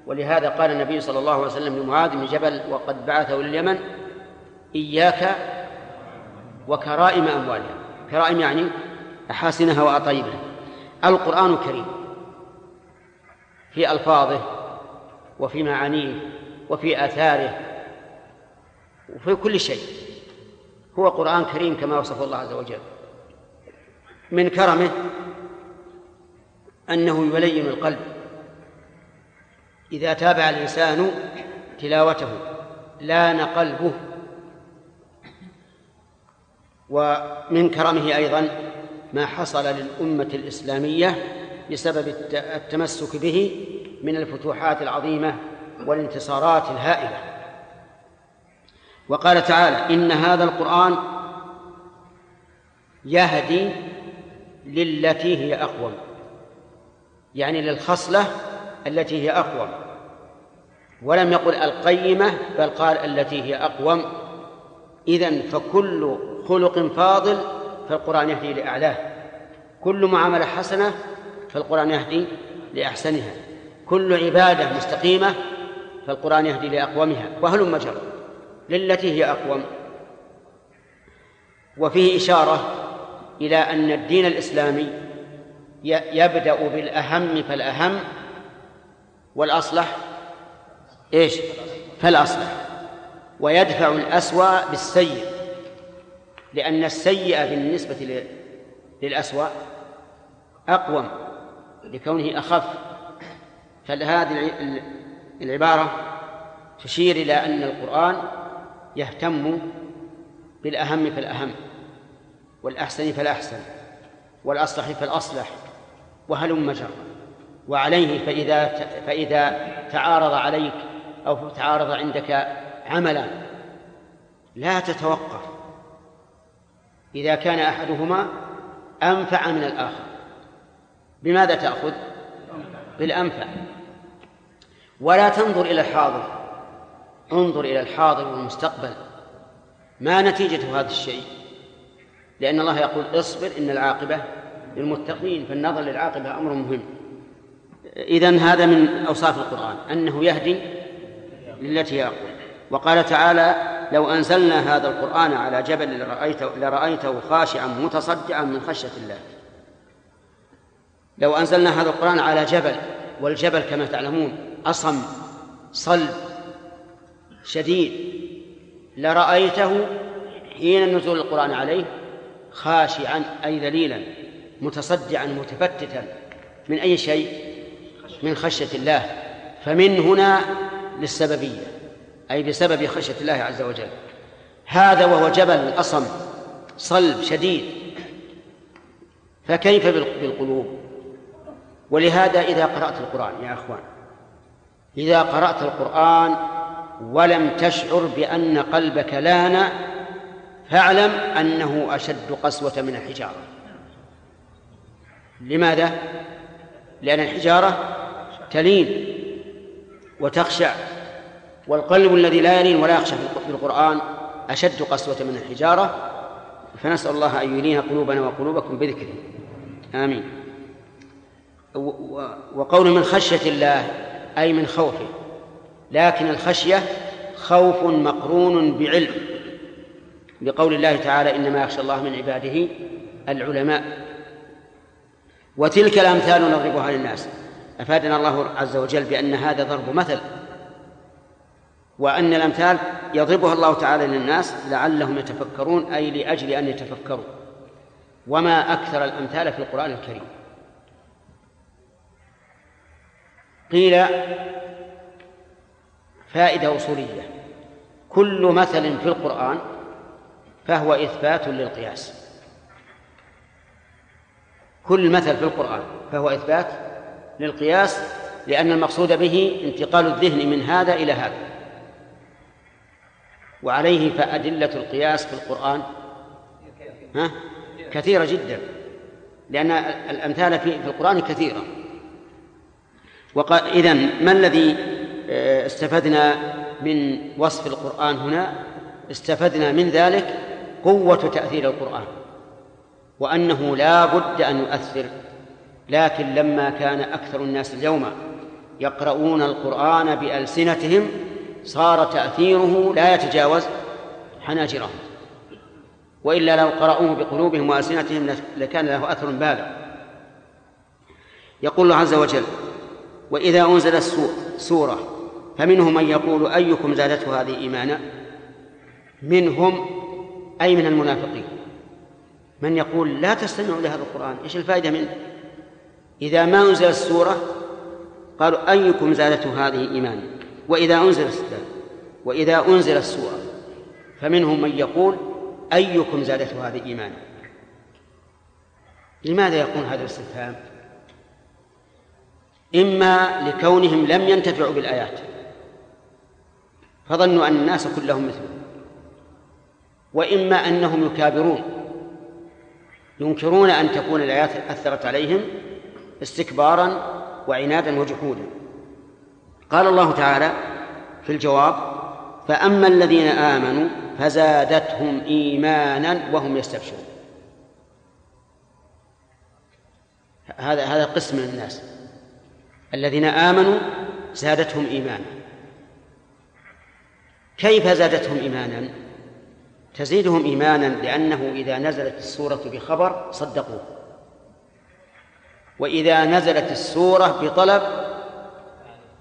ولهذا قال النبي صلى الله عليه وسلم لمعاذ بن جبل وقد بعثه لليمن إياك وكرائم أموالها. كرائم يعني أحاسنها وأطيبها. القرآن كريم. في ألفاظه وفي معانيه وفي آثاره وفي كل شيء. هو قرآن كريم كما وصف الله عز وجل. من كرمه أنه يلين القلب. إذا تابع الإنسان تلاوته لأن قلبه. ومن كرمه أيضا ما حصل للأمة الإسلامية بسبب التمسك به من الفتوحات العظيمة والانتصارات الهائلة. وقال تعالى إن هذا القرآن يهدي للتي هي أقوم يعني للخصلة التي هي أقوم. ولم يقل القيمة بل قال التي هي أقوم. إذن فكل خلق فاضل فالقرآن يهدي لأعلاه. كل معاملة حسنة فالقرآن يهدي لأحسنها. كل عبادة مستقيمة فالقرآن يهدي لأقومها. وهل مجر للتي هي أقوم. وفيه إشارة إلى أن الدين الإسلامي يبدأ بالأهم فالأهم والأصلح إيش؟ فالأصلح. ويدفع الأسوأ بالسيء لأن السيء بالنسبة للأسوأ أقوم. لكونه أخف. فهذه العبارة تشير إلى أن القرآن يهتم بالأهم فالأهم والأحسن فالأحسن والأصلح فالأصلح وهلم جرا وعليه فإذا فإذا تعارض عليك أو تعارض عندك عملا لا تتوقف. إذا كان أحدهما أنفع من الآخر. بماذا تأخذ؟ بالأنفع. ولا تنظر إلى الحاضر. انظر إلى الحاضر والمستقبل. ما نتيجة هذا الشيء؟ لأن الله يقول اصبر إن العاقبة للمتقين فالنظر للعاقبة أمر مهم. إذن هذا من أوصاف القرآن أنه يهدي للتي أقوى وقال تعالى لو أنزلنا هذا القرآن على جبل لرأيته, لرأيته خاشعا متصدعا من خشية الله. لو أنزلنا هذا القرآن على جبل والجبل كما تعلمون أصم صلب شديد لرأيته حين نزول القرآن عليه خاشعا أي ذليلا متصدعا متفتتا من أي شيء؟ من خشية الله. فمن هنا للسببية أي بسبب خشية الله عز وجل. هذا وهو جبل أصم صلب شديد. فكيف بالقلوب؟ ولهذا إذا قرأت القرآن يا أخوان إذا قرأت القرآن ولم تشعر بأن قلبك لأن فاعلم أنه أشد قسوة من الحجارة. لماذا؟ لأن الحجارة تلين وتخشع والقلب الذي لا يلين ولا يخشى في القرآن أشد قسوة من الحجارة. فنسأل الله أن يلين قلوبنا وقلوبكم بذكره. آمين. وقول من خشية الله أي من خوفه. لكن الخشية خوف مقرون بعلم بقول الله تعالى إنما يخشى الله من عباده العلماء. وتلك الأمثال نضربها للناس. أفادنا الله عز وجل بأن هذا ضرب مثل وأن الأمثال يضربها الله تعالى للناس لعلهم يتفكرون أي لأجل أن يتفكروا. وما أكثر الأمثال في القرآن الكريم. قيل فائدة أصولية. كل مثل في القرآن فهو إثبات للقياس. كل مثل في القرآن فهو إثبات للقياس لأن المقصود به انتقال الذهن من هذا إلى هذا. وعليه فأدلة القياس في القرآن ها؟ كثيرة جدا. لأن الأمثال في القرآن كثيرة. إذا ما الذي آه، استفدنا من وصف القرآن هنا؟ استفدنا من ذلك قوة تأثير القرآن وأنه لا بد أن يؤثر لكن لما كان أكثر الناس اليوم يقرؤون القرآن بألسنتهم صار تأثيره لا يتجاوز حناجرهم. وإلا لو قرأوه بقلوبهم وألسنتهم لكان له أثر بالغ. يقول الله عز وجل وإذا أنزلت سورة فمنهم من يقول أيكم زادته هذه إيمانا؟ منهم أي من المنافقين؟ من يقول لا تستمعوا لهذا القرآن إيش الفائدة منه؟ إذا ما أنزل السورة قالوا أيكم زادته هذه إيمانا؟ وإذا أنزل وإذا أنزل السورة فمنهم من يقول أيكم زادته هذه إيمانا؟ لماذا يقول هذا الاستفهام؟ إما لكونهم لم ينتفعوا بالآيات. فظنوا أن الناس كلهم مثلهم وإما أنهم يكابرون. ينكرون أن تكون الآيات أثرت عليهم استكبارا وعنادا وجحودا. قال الله تعالى في الجواب فأما الذين آمنوا فزادتهم إيمانا وهم يستبشرون. هذا هذا قسم من الناس. الذين آمنوا زادتهم إيمانا. كيف زادتهم إيمانا؟ تزيدهم إيمانا لأنه إذا نزلت السورة بخبر صدقوه. وإذا نزلت السورة بطلب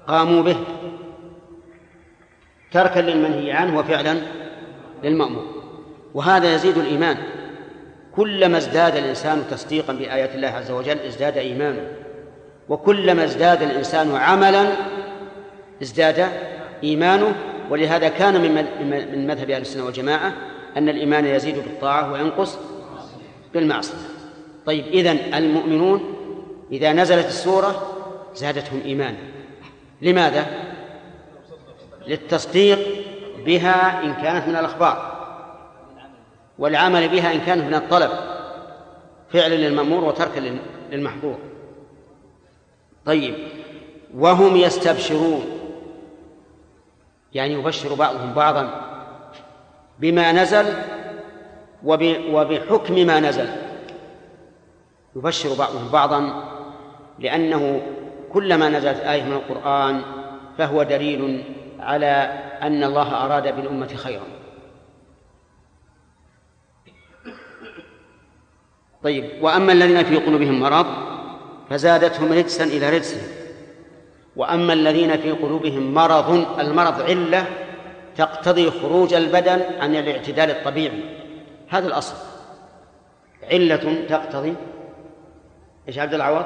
قاموا به. تركا للمنهي عنه وفعلا للمأمور. وهذا يزيد الإيمان. كلما ازداد الإنسان تصديقا بآيات الله عز وجل ازداد إيمانه وكلما ازداد الإنسان عملا ازداد إيمانه. ولهذا كان من مذهب أهل السنة والجماعة أن الإيمان يزيد بالطاعة وينقص بالمعصية. طيب إذن المؤمنون إذا نزلت السورة زادتهم إيمانا. لماذا؟ للتصديق بها إن كانت من الأخبار والعمل بها إن كانت من الطلب فعلا للمأمور وتركا للمحظور. طيب وهم يستبشرون يعني يبشر بعضهم بعضا بما نزل وبحكم ما نزل. يبشر بعضهم بعضا لأنه كلما نزلت آية من القرآن فهو دليل على أن الله أراد بالأمة خيرا. طيب وأما الذين في قلوبهم مرض فزادتهم رجسا إلى رجسهم وأما الذين في قلوبهم مرض المرض علة تقتضي خروج البدن عن الاعتدال الطبيعي. هذا الأصل. علة تقتضي إيش عبد العوض؟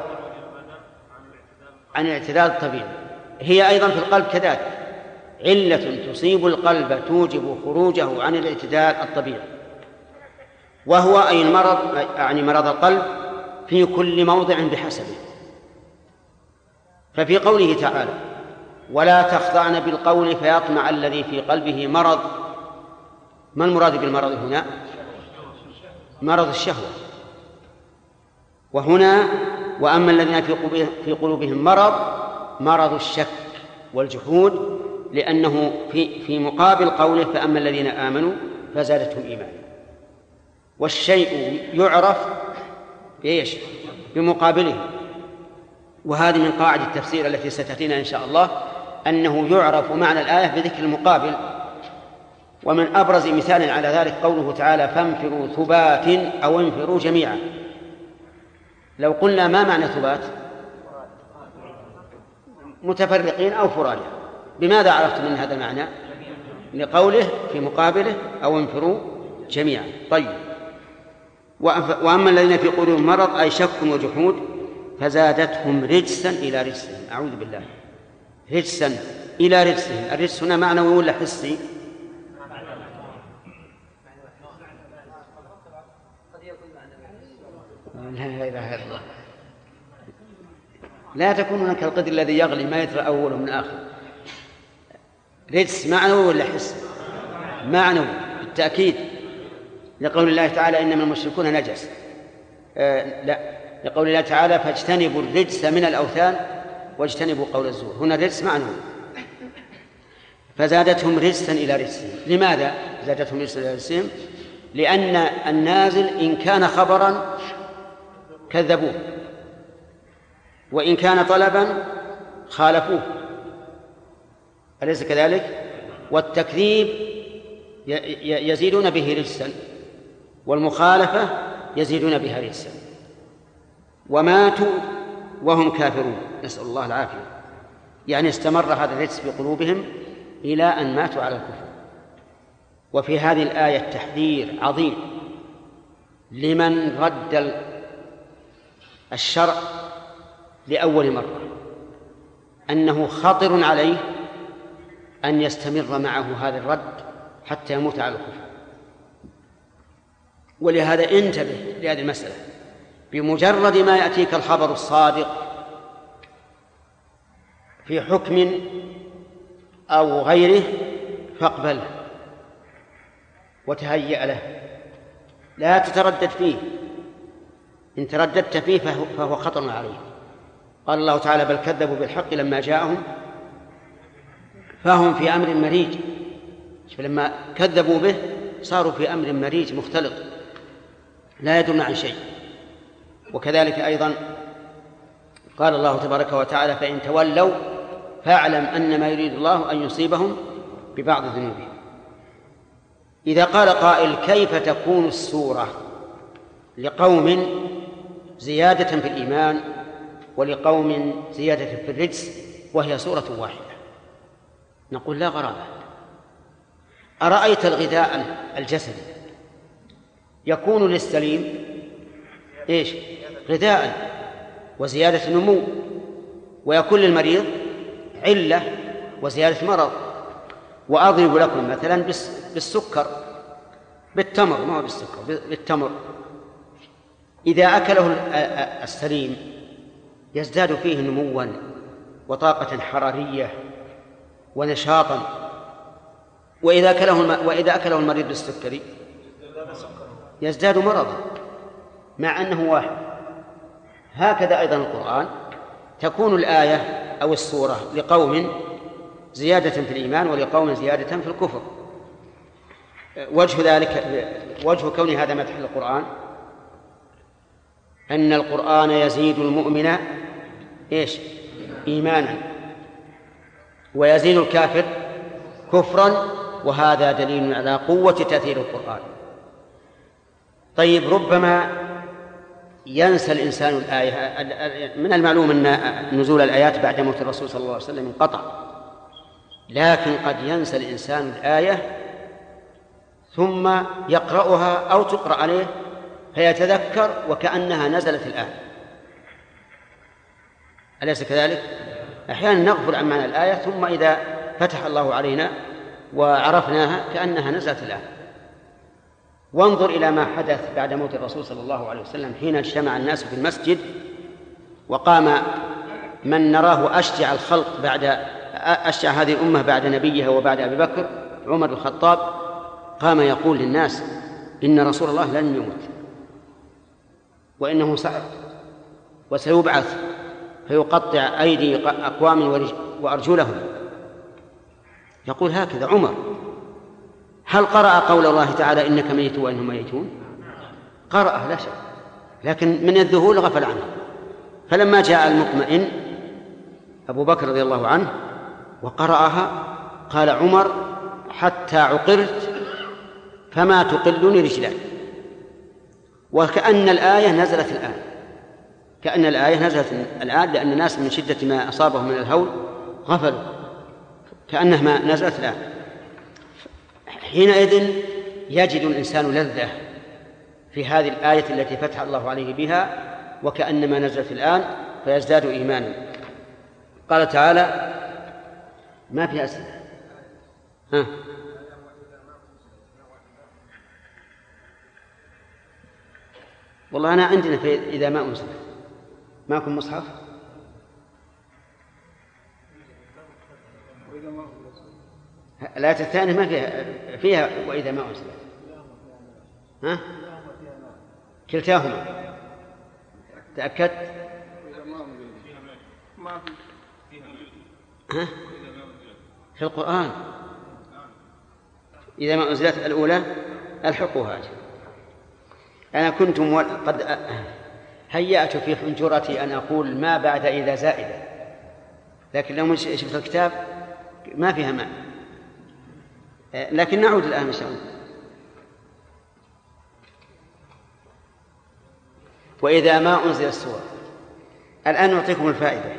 عن الاعتدال الطبيعي. هي أيضا في القلب كذلك. علة تصيب القلب توجب خروجه عن الاعتدال الطبيعي. وهو أي المرض يعني مرض القلب في كل موضع بحسبه. ففي قوله تعالى ولا تخضعن بالقول فيطمع الذي في قلبه مرض. ما المراد بالمرض هنا؟ مرض الشهوة. وهنا وأما الذين في قلوبهم مرض مرض الشك والجحود لأنه في في مقابل قوله فأما الذين آمنوا فزادتهم إيمانا. والشيء يعرف بإيش؟ بمقابله. وهذه من قواعد التفسير التي ستأتينا إن شاء الله أنه يعرف معنى الآية بذكر المقابل. ومن أبرز مثال على ذلك قوله تعالى فانفروا ثبات أو انفروا جميعا. لو قلنا ما معنى ثبات؟ متفرقين أو فرادى. بماذا عرفت من هذا المعنى؟ لقوله في مقابله أو انفروا جميعا. طيب. وأما الذين في قلوبهم مرض أي شك وجحود فزادتهم رجسا إلى رجسهم. أعوذ بالله. رجسا إلى رجسهم. الرجس هنا معنوي ولا حسي؟ لا إله إلا الله. لا تكون هناك القدر الذي يغلي ما يدري أوله من آخره. رجس معنوي ولا حس معنوي بالتأكيد. لقول الله تعالى إنما المشركون نجس. آه لا. لقول الله تعالى فاجتنبوا الرجس من الأوثان واجتنبوا قول الزور. هنا الرجس معنوي فزادتهم رجسا إلى رجسهم. لماذا زادتهم رجسا إلى رجسهم؟ لأن النازل إن كان خبرا كذبوه. وإن كان طلبا خالفوه. أليس كذلك؟ والتكذيب يزيدون به رجسا. والمخالفة يزيدون بها رجسا وماتوا وهم كافرون. نسأل الله العافية. يعني استمر هذا الرجس في قلوبهم إلى أن ماتوا على الكفر. وفي هذه الآية تحذير عظيم لمن رد الشرع لأول مرة. أنه خطر عليه أن يستمر معه هذا الرد حتى يموت على الكفر. ولهذا انتبه لهذه المسألة. بمجرد ما يأتيك الخبر الصادق في حكم أو غيره فاقبله وتهيأ له. لا تتردد فيه. إن ترددت فيه فهو خطر عليه قال الله تعالى بل كذبوا بالحق لما جاءهم فهم في أمر مريج. فلما كذبوا به صاروا في أمر مريج مختلط. لا يدرون عن شيء. وكذلك أيضا قال الله تبارك وتعالى فإن تولوا فاعلم أن ما يريد الله أن يصيبهم ببعض ذنوبهم. إذا قال قائل كيف تكون السورة؟ لقوم زيادة في الإيمان ولقوم زيادة في الرجس وهي سورة واحدة. نقول لا غرابة. أرأيت الغذاء الجسدي يكون للسليم إيش؟ غذاء وزيادة نمو ويكون للمريض علة وزيادة مرض. وأضرب لكم مثلا بالسكر بالتمر ما هو بالسكر بالتمر. إذا أكله السليم يزداد فيه نموا وطاقة حرارية ونشاطا. وإذا أكله وإذا أكله المريض بالسكري يزداد مرضا مع أنه واحد. هكذا أيضا القرآن. تكون الآية أو السورة لقوم زيادة في الإيمان ولقوم زيادة في الكفر. وجه ذلك وجه كون هذا مدح للقرآن. أن القرآن يزيد المؤمن إيش؟ إيمانا. ويزيد الكافر كفرا وهذا دليل على قوة تأثير القرآن. طيب ربما ينسى الإنسان الآية من المعلوم أن نزول الآيات بعد موت الرسول صلى الله عليه وسلم انقطع لكن قد ينسى الإنسان الآية ثم يقرأها أو تقرأ عليه فيتذكر وكأنها نزلت الآن أليس كذلك؟ أحيانا نغفل عن معنى الآية ثم إذا فتح الله علينا وعرفناها كأنها نزلت الآن وانظر إلى ما حدث بعد موت الرسول صلى الله عليه وسلم حين اجتمع الناس في المسجد وقام من نراه أشجع الخلق بعد أشجع هذه الأمة بعد نبيها وبعد أبي بكر عمر الخطاب قام يقول للناس إن رسول الله لن يموت وإنه صعب وسيبعث فيقطع أيدي أقوام وأرجلهم. يقول هكذا عمر. هل قرأ قول الله تعالى إنك ميت وإنهم ميتون؟ قرأ لا شك. لكن من الذهول غفل عنه. فلما جاء المطمئن أبو بكر رضي الله عنه وقرأها قال عمر حتى عقرت فما تقلني رجلاي وكأن الآية نزلت الآن. كأن الآية نزلت الآن لأن الناس من شدة ما أصابهم من الهول غفلوا. كأنها ما نزلت الآن. حينئذ يجد الإنسان لذة في هذه الآية التي فتح الله عليه بها وكأنما نزلت الآن فيزداد إيمانا. قال تعالى ما في أسئلة؟ ها؟ والله أنا عندنا في إذا ما أنزل معكم مصحف؟ الآية الثانية ما فيها فيها وإذا ما أنزلت ها؟ كلتاهما تأكدت؟ ها؟ في القرآن إذا ما أنزلت الأولى ألحقوها أنا كنت قد هيأت في حنجرتي أن أقول ما بعد إذا زائدة لكن لو شفت الكتاب ما فيها ماء لكن نعود الآن إن شاء الله. وإذا ما أنزل السور الآن نعطيكم الفائدة.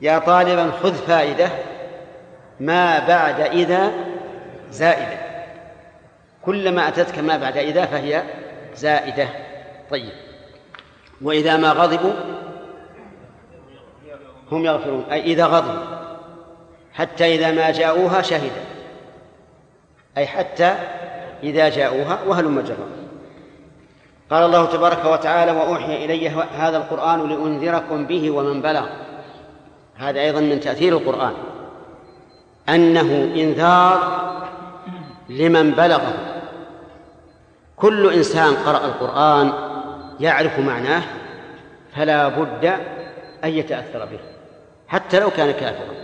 يا طالبا خذ فائدة ما بعد إذا زائدة. كلما أتتك ما بعد إذا فهي زائدة. طيب. وإذا ما غضبوا هم يغفرون. أي إذا غضبوا. حتى إذا ما جاءوها شهد. أي حتى إذا جاءوها وهلم جرا قال الله تبارك وتعالى وأوحي إلي هذا القرآن لأنذركم به ومن بلغ. هذا أيضا من تأثير القرآن. أنه إنذار لمن بلغه. كل إنسان قرأ القرآن يعرف معناه فلا بد أن يتأثر به حتى لو كان كافرا.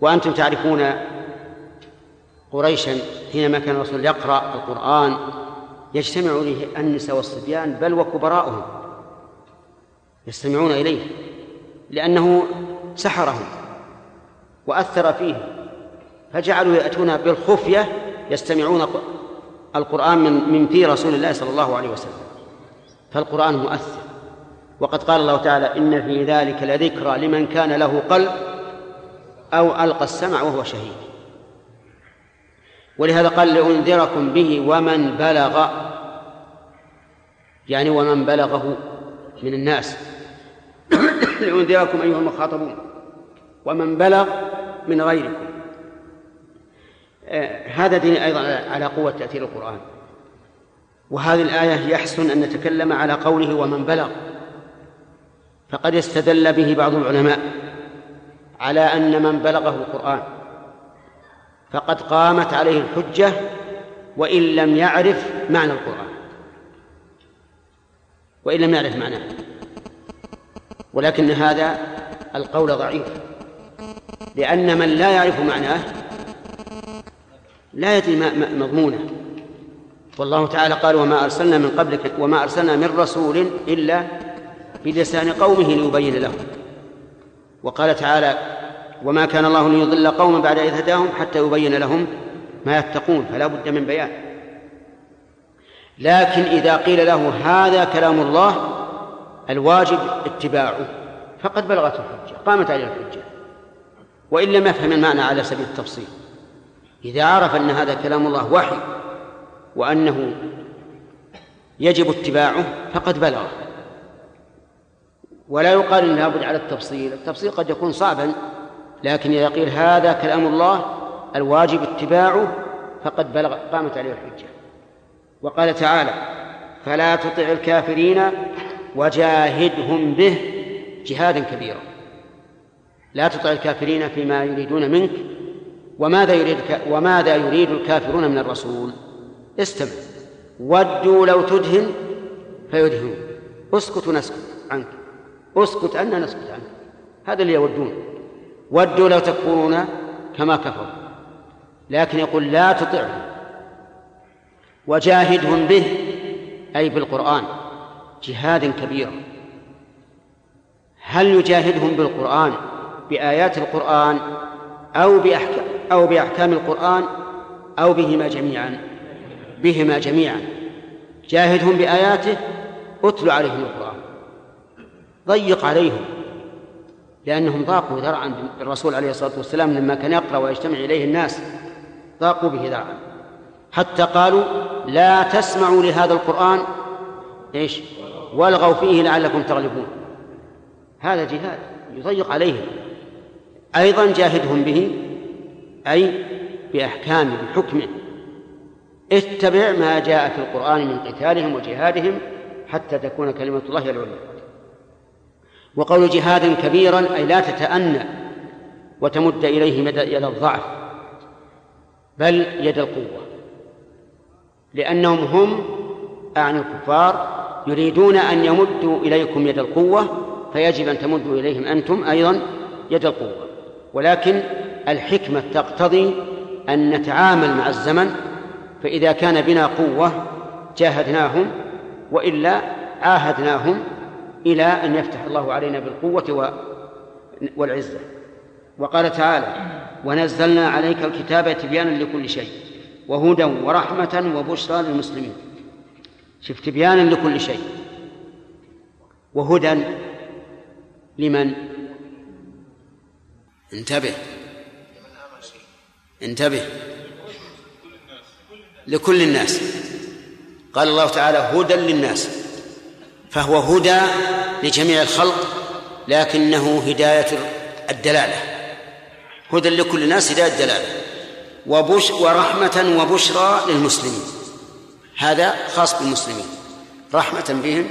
وأنتم تعرفون قريشا حينما كان الرسول يقرأ القرآن يجتمع إليه النساء والصبيان بل وكبراؤهم يستمعون إليه لأنه سحرهم وأثر فيهم فجعلوا يأتون بالخفية يستمعون القرآن من من في رسول الله صلى الله عليه وسلم. فالقرآن مؤثر. وقد قال الله تعالى إن في ذلك لذكرى لمن كان له قلب أو ألقى السمع وهو شهيد. ولهذا قال لأنذركم به ومن بلغ يعني ومن بلغه من الناس. لأنذركم أيها المخاطبون. ومن بلغ من غيركم. آه، هذا دين أيضا على قوة تأثير القرآن. وهذه الآية يحسن أن نتكلم على قوله ومن بلغ. فقد استدل به بعض العلماء على أن من بلغه القرآن. فقد قامت عليه الحجة وإن لم يعرف معنى القرآن. وإن لم يعرف معناه. ولكن هذا القول ضعيف. لأن من لا يعرف معناه لا يدري مضمونه. والله تعالى قال وما أرسلنا من قبلك وما أرسلنا من رسول إلا بلسان قومه ليبين لهم وقال تعالى وما كان الله ليضل قوما بعد إذ هداهم حتى يبين لهم ما يتقون فلا بد من بيان. لكن إذا قيل له هذا كلام الله الواجب اتباعه. فقد بلغت الحجة قامت عليه الحجة. وإن لم يفهم المعنى على سبيل التفصيل. إذا عرف أن هذا كلام الله وحي وأنه يجب اتباعه فقد بلغ ولا يقال إن لابد على التفصيل. التفصيل قد يكون صعبا لكن إذا قيل هذا كلام الله الواجب اتباعه فقد بلغ قامت عليه الحجة. وقال تعالى فلا تطع الكافرين وجاهدهم به جهادا كبيرا. لا تطع الكافرين فيما يريدون منك وماذا يريد وماذا يريد الكافرون من الرسول؟ استمع. ودوا لو تدهن فيدهنون. اسكت ونسكت عنك. اسكت عنا نسكت عنك. هذا اللي يودون. ودوا لو تكفرون كما كفروا. لكن يقول لا تطعهم. وجاهدهم به أي بالقرآن جهادا كبيرا. هل يجاهدهم بالقرآن بآيات القرآن أو بأحكام أو بأحكام القرآن أو بهما جميعا؟ بهما جميعا. جاهدهم بآياته اتل عليهم القرآن. ضيق عليهم. لأنهم ضاقوا ذرعا بالرسول عليه الصلاة والسلام لما كان يقرأ ويجتمع إليه الناس. ضاقوا به ذرعا. حتى قالوا لا تسمعوا لهذا القرآن. إيش؟ والغوا فيه لعلكم تغلبون. هذا جهاد يضيق عليهم. أيضا جاهدهم به أي بأحكامه بحكمه اتبع ما جاء في القرآن من قتالهم وجهادهم حتى تكون كلمة الله العليا. وقول جهادا كبيرا أي لا تتأنى وتمد إليه مدى يد الضعف بل يد القوة. لأنهم هم أعني الكفار يريدون أن يمدوا إليكم يد القوة فيجب أن تمدوا إليهم أنتم أيضا يد القوة. ولكن الحكمة تقتضي أن نتعامل مع الزمن فإذا كان بنا قوة جاهدناهم وإلا عاهدناهم إلى أن يفتح الله علينا بالقوة والعزة. وقال تعالى ونزلنا عليك الكتاب تبيانا لكل شيء وهدى ورحمة وبشرى للمسلمين. شف تبيانا لكل شيء. وهدى لمن؟ انتبه. انتبه. لكل الناس. قال الله تعالى هدى للناس. فهو هدى لجميع الخلق لكنه هداية الدلالة. هدى لكل الناس هداية الدلالة. وبش ورحمة وبشرى للمسلمين. هذا خاص بالمسلمين. رحمة بهم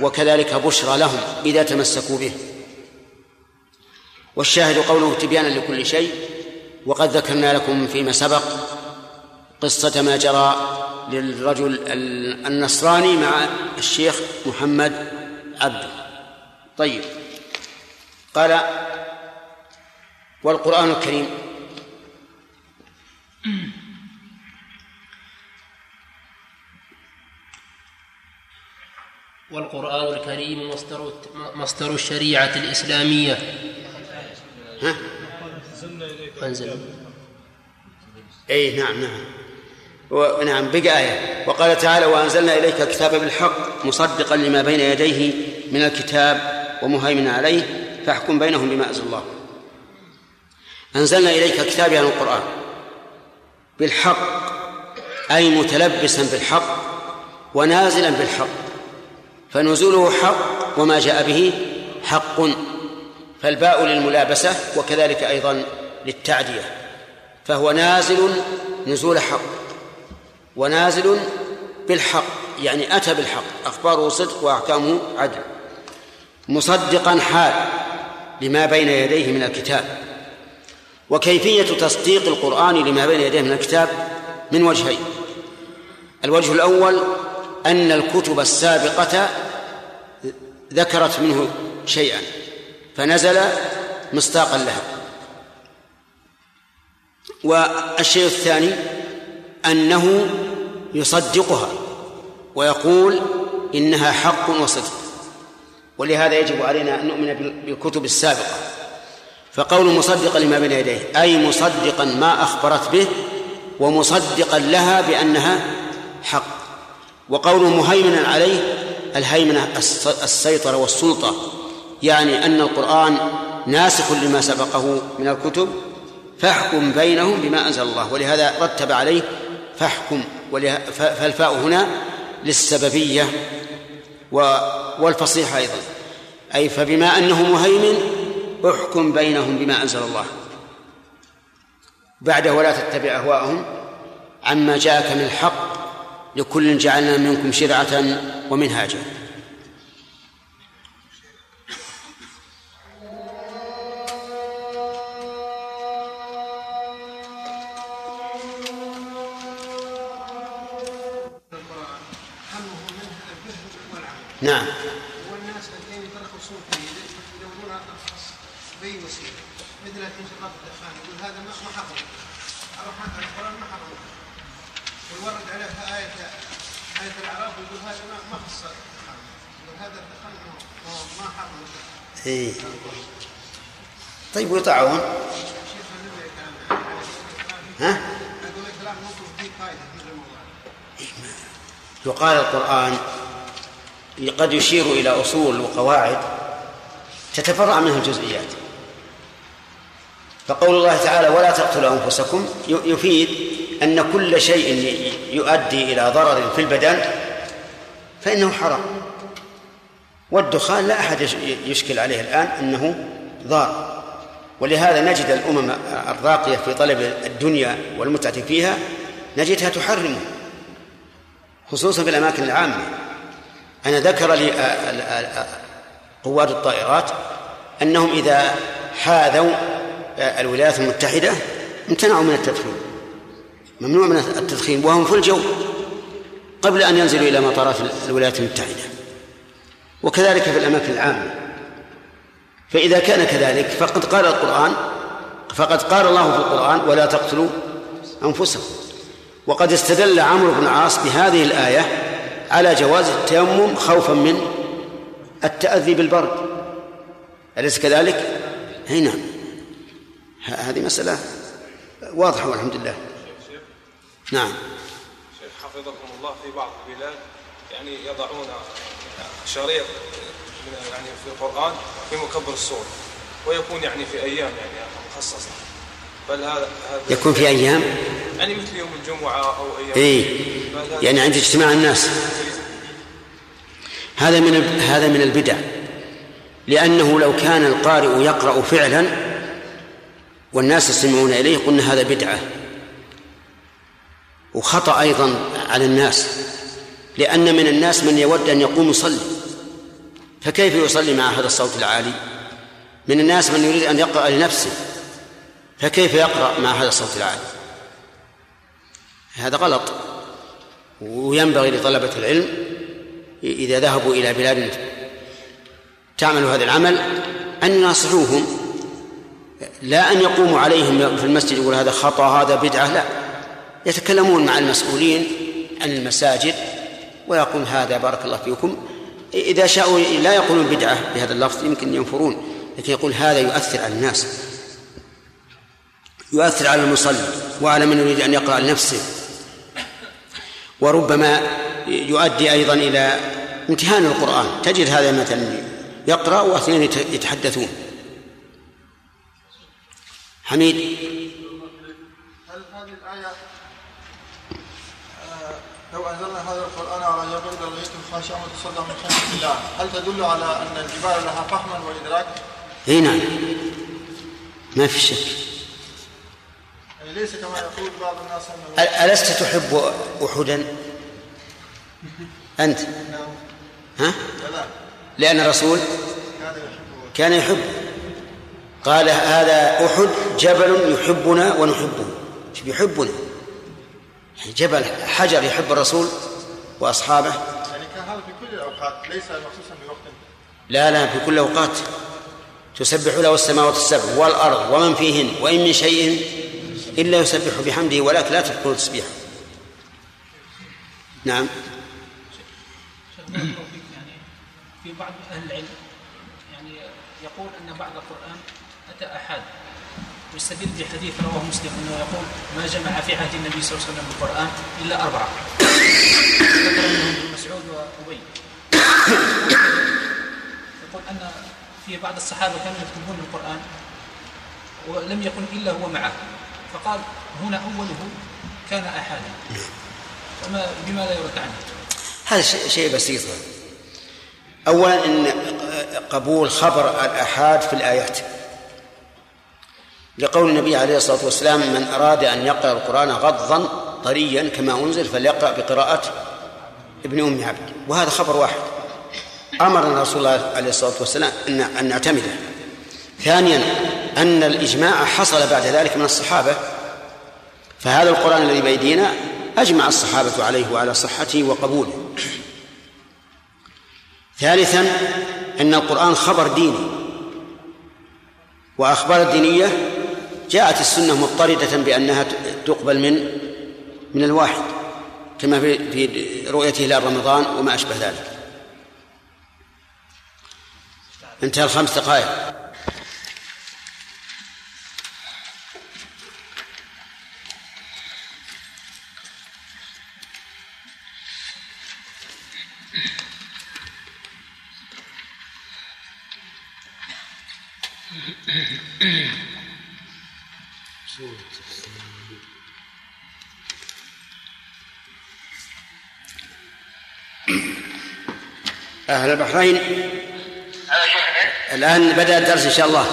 وكذلك بشرى لهم إذا تمسكوا به. والشاهد قوله تبيانا لكل شيء وقد ذكرنا لكم فيما سبق قصة ما جرى للرجل النصراني مع الشيخ محمد عبده طيب. قال والقرآن الكريم. والقرآن الكريم مصدر مصدر الشريعة الإسلامية. ها؟ أنزل. أي نعم نعم. ونعم بقى آية. وقال تعالى وأنزلنا إليك الكتاب بالحق مصدقا لما بين يديه من الكتاب ومهيمنا عليه فاحكم بينهم بما أنزل الله. أنزلنا إليك الكتاب يعني القرآن. بالحق أي متلبسا بالحق ونازلا بالحق فنزوله حق وما جاء به حق فالباء للملابسة وكذلك أيضا للتعدية فهو نازل نزول حق. ونازل بالحق يعني أتى بالحق. أخباره صدق وأحكامه عدل. مصدقا حال لما بين يديه من الكتاب. وكيفية تصديق القرآن لما بين يديه من الكتاب من وجهين. الوجه الأول أن الكتب السابقة ذكرت منه شيئا فنزل مصداقا لها. والشيء الثاني أنه يصدقها ويقول إنها حق وصدق. ولهذا يجب علينا أن نؤمن بالكتب السابقة. فقول مصدقا لما بين يديه أي مصدقا ما أخبرت به ومصدقا لها بأنها حق. وقول مهيمنا عليه الهيمنة السيطرة والسلطة. يعني أن القرآن ناسخ لما سبقه من الكتب فاحكم بينهم بما أنزل الله. ولهذا رتب عليه فاحكم فالفاء هنا للسببية والفصيحة أيضا. أي فبما أنه مهيمن احكم بينهم بما أنزل الله. بعده ولا تتبع أهواءهم. عما جاءك من الحق لكل جعلنا منكم شرعة ومنهاجا. نعم. والناس الذين يترخصون فيه يدورون باي وسيله مثل الدخان يقول هذا ما حرم الرحمن القرآن ما حرم ويورد عليه آية آية الأعراف يقول هذا ما ما خص. يقول هذا الدخان ما حرم إيه. طيب ويطاعون ها؟ يقال القرآن قد يشير إلى أصول وقواعد تتفرع منها الجزئيات. فقول الله تعالى ولا تقتلوا أنفسكم يفيد أن كل شيء يؤدي إلى ضرر في البدن فإنه حرام. والدخان لا أحد يشكل عليه الآن أنه ضار. ولهذا نجد الأمم الراقية في طلب الدنيا والمتعة فيها نجدها تحرمه خصوصا في الأماكن العامة. أنا ذكر لي قوات الطائرات أنهم إذا حاذوا الولايات المتحدة امتنعوا من التدخين ممنوع من التدخين وهم في الجو قبل أن ينزلوا إلى مطارات الولايات المتحدة وكذلك في الأماكن العامة. فإذا كان كذلك فقد قال القرآن فقد قال الله في القرآن ولا تقتلوا أنفسكم. وقد استدل عمرو بن العاص بهذه الآية على جواز التيمم خوفا من التأذي بالبرد. أليس كذلك؟ أي نعم. هذه مسألة واضحة والحمد لله. نعم. شيخ حفظكم الله في بعض البلاد يعني يضعون شريط يعني في القرآن في مكبر الصوت ويكون يعني في أيام يعني مخصصة. بل هذا يكون في أيام؟ يعني مثل يوم الجمعة أو أيام إيه. يعني عند اجتماع الناس. هذا من هذا من البدع. لأنه لو كان القارئ يقرأ فعلا والناس يستمعون إليه قلنا هذا بدعة. وخطأ أيضا على الناس. لأن من الناس من يود أن يقوم يصلي. فكيف يصلي مع هذا الصوت العالي؟ من الناس من يريد أن يقرأ لنفسه. فكيف يقرأ مع هذا الصوت العالي؟ هذا غلط. وينبغي لطلبة العلم إذا ذهبوا إلى بلاد تعمل هذا العمل أن يناصحوهم. لا أن يقوموا عليهم في المسجد يقول هذا خطأ هذا بدعة لا. يتكلمون مع المسؤولين عن المساجد ويقول هذا بارك الله فيكم. إذا شاءوا لا يقولون بدعة بهذا اللفظ يمكن ينفرون لكن يقول هذا يؤثر على الناس. يؤثر على المصلي وعلى من يريد أن يقرأ لنفسه. وربما يؤدي أيضا إلى امتهان القرآن. تجد هذا مثلا يقرأ واثنين يت- يتحدثون. حميد. هل هذه الآية آه، لو أنزلنا هذا القرآن على جبل لرأيته خاشعا متصدعا من خشية الله هل تدل على أن الجبال لها فهما وإدراك؟ اي نعم. ما في شك. يعني ليس كما يقول بعض الناس أنه أ- ألست تحب أحدا؟ أنت؟ ها؟ لا. لأن الرسول كان يحب. قال هذا أحد جبل يحبنا ونحبه. يحبنا. يعني جبل حجر يحب الرسول وأصحابه. يعني كان هذا في كل الأوقات ليس مخصوصا بوقت لا لا في كل أوقات تسبح له السماوات السبع والأرض ومن فيهن وإن من شيء إلا يسبح بحمده ولكن لا تذكروا تسبيحه. نعم. يعني في بعض أهل العلم يعني يقول أن بعض القرآن أتى احاد ويستدل بحديث رواه مسلم أنه يقول ما جمع في عهد النبي صلى الله عليه وسلم القرآن إلا أربعة. ذكر منهم مسعود وأبي. يقول أن في بعض الصحابة كانوا يكتبون القرآن ولم يكن إلا هو معه. فقال هنا أوله كان أحادا. فما بما لا يرد عنه. هذا شيء بسيط. أولا إن قبول خبر الآحاد في الآيات. لقول النبي عليه الصلاة والسلام من أراد أن يقرأ القرآن غضا طريا كما أنزل فليقرأ بقراءة ابن أم عبد. وهذا خبر واحد. أمرنا رسول الله عليه الصلاة والسلام أن أن نعتمده. ثانيا أن الإجماع حصل بعد ذلك من الصحابة. فهذا القرآن الذي بأيدينا أجمع الصحابة عليه وعلى صحته وقبوله. ثالثا أن القرآن خبر ديني وأخبار الدينية جاءت السنة مضطردة بأنها تقبل من من الواحد كما في في رؤية هلال رمضان وما أشبه ذلك. انتهى الخمس دقائق. أهل البحرين. الآن؟ بدأ الدرس إن شاء الله.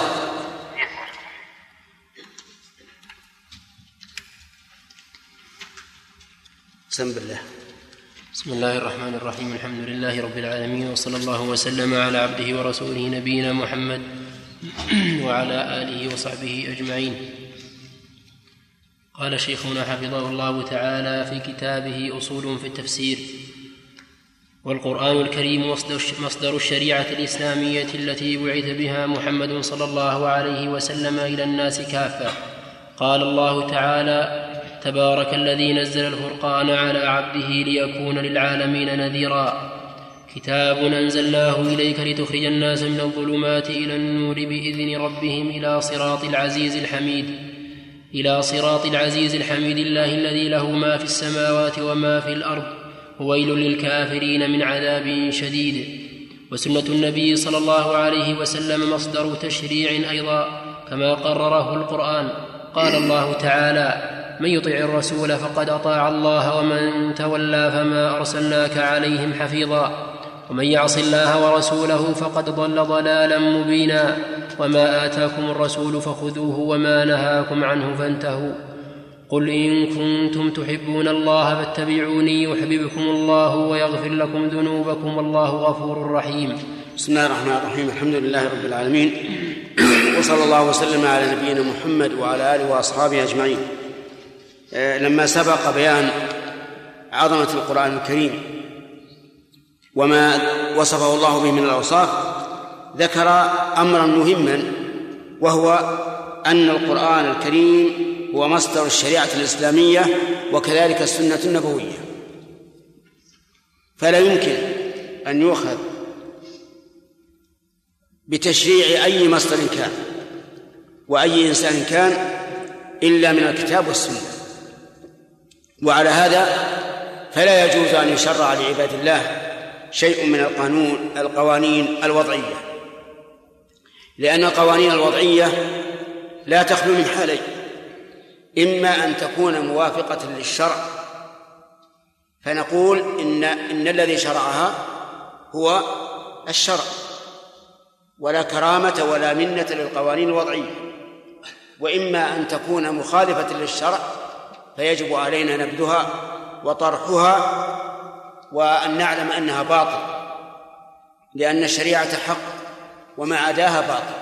بسم بالله بسم الله الرحمن الرحيم. الحمد لله رب العالمين وصلى الله وسلم على عبده ورسوله نبينا محمد وعلى آله وصحبه أجمعين. قال شيخنا حفظه الله تعالى في كتابه أصول في التفسير. والقرآن الكريم مصدر الشريعة الإسلامية التي بعث بها محمد صلى الله عليه وسلم إلى الناس كافة. قال الله تعالى تبارك الذي نزل الفرقان على عبده ليكون للعالمين نذيرا. كتاب أنزلناه إليك لتخرج الناس من الظلمات إلى النور بإذن ربهم إلى صراط العزيز الحميد إلى صراط العزيز الحميد الله الذي له ما في السماوات وما في الأرض وويل للكافرين من عذاب شديد. وسنة النبي صلى الله عليه وسلم مصدر تشريع أيضا كما قرره القرآن. قال الله تعالى من يطع الرسول فقد أطاع الله ومن تولى فما أرسلناك عليهم حفيظا. ومن يعص الله ورسوله فقد ضل ضلالا مبينا وما آتاكم الرسول فخذوه وما نهاكم عنه فانتهوا. قل إن كنتم تحبون الله فاتبعوني يحببكم الله ويغفر لكم ذنوبكم والله غفور رحيم. بسم الله الرحمن الرحيم. الحمد لله رب العالمين. وصلى الله وسلم على نبينا محمد وعلى آله وأصحابه أجمعين. آه، لما سبق بيان عظمة القرآن الكريم وما وصفه الله به من الأوصاف ذكر أمرا مهما وهو أن القرآن الكريم هو مصدر الشريعة الإسلامية وكذلك السنة النبوية. فلا يمكن أن يؤخذ بتشريع أي مصدر كان وأي إنسان كان إلا من الكتاب والسنة. وعلى هذا فلا يجوز أن يشرع لعباد الله شيء من القانون القوانين الوضعية. لأن القوانين الوضعية لا تخلو من حالين. إما أن تكون موافقة للشرع فنقول إن إن الذي شرعها هو الشرع. ولا كرامة ولا منة للقوانين الوضعية. وإما أن تكون مخالفة للشرع فيجب علينا نبذها وطرحها وأن نعلم أنها باطل لأن الشريعة حق وما عداها باطل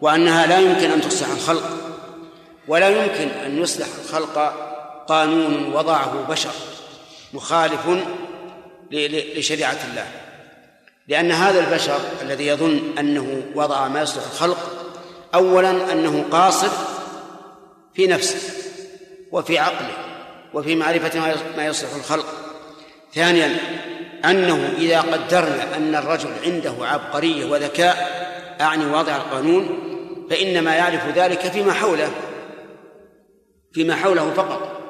وأنها لا يمكن أن تصلح الخلق ولا يمكن أن يصلح الخلق قانون وضعه بشر مخالف لشريعة الله. لأن هذا البشر الذي يظن أنه وضع ما يصلح الخلق أولا أنه قاصر في نفسه وفي عقله وفي معرفة ما يصلح الخلق. ثانيا أنه إذا قدرنا أن الرجل عنده عبقرية وذكاء أعني واضع القانون فإنما يعرف ذلك فيما حوله فيما حوله فقط.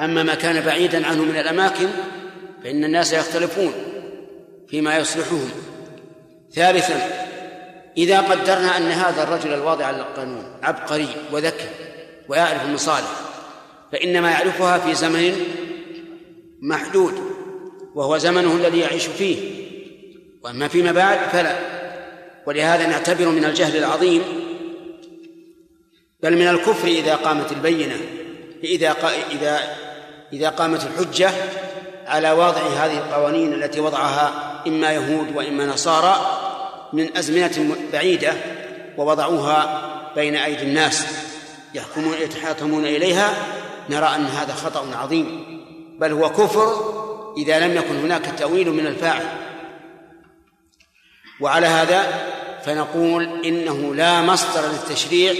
أما ما كان بعيدا عنه من الأماكن فإن الناس يختلفون فيما يصلحهم. ثالثا إذا قدرنا أن هذا الرجل الواضع للقانون عبقري وذكي ويعرف المصالح فإنما يعرفها في زمن محدود. وهو زمنه الذي يعيش فيه. وأما فيما بعد فلا. ولهذا نعتبر من الجهل العظيم بل من الكفر إذا قامت البينة إذا إذا إذا قامت الحجة على وضع هذه القوانين التي وضعها إما يهود وإما نصارى من أزمنة بعيدة ووضعوها بين أيدي الناس يحكمون يتحاكمون إليها نرى أن هذا خطأ عظيم. بل هو كفر إذا لم يكن هناك تأويل من الفاعل. وعلى هذا فنقول إنه لا مصدر للتشريع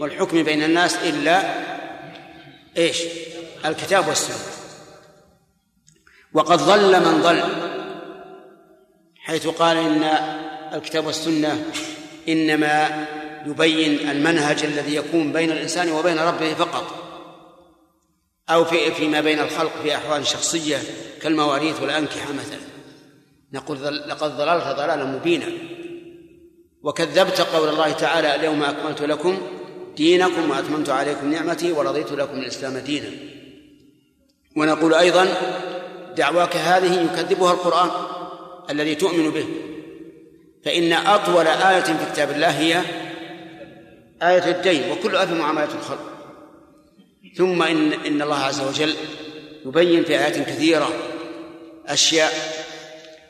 والحكم بين الناس إلا إيش؟ الكتاب والسنة. وقد ضل من ضل حيث قال إن الكتاب والسنة إنما يبين المنهج الذي يكون بين الإنسان وبين ربه فقط أو في فيما بين الخلق في أحوال شخصية كالمواريث والأنكحة مثلا. نقول لقد ضللت ضلالا مبينا. وكذبت قول الله تعالى اليوم أكملت لكم دينكم وأتممت عليكم نعمتي ورضيت لكم الإسلام دينا. ونقول أيضا دعواك هذه يكذبها القرآن الذي تؤمن به. فإن أطول آية في كتاب الله هي آية الدين وكل في معاملات الخلق. ثم إن إن الله عز وجل يبين في آيات كثيرة أشياء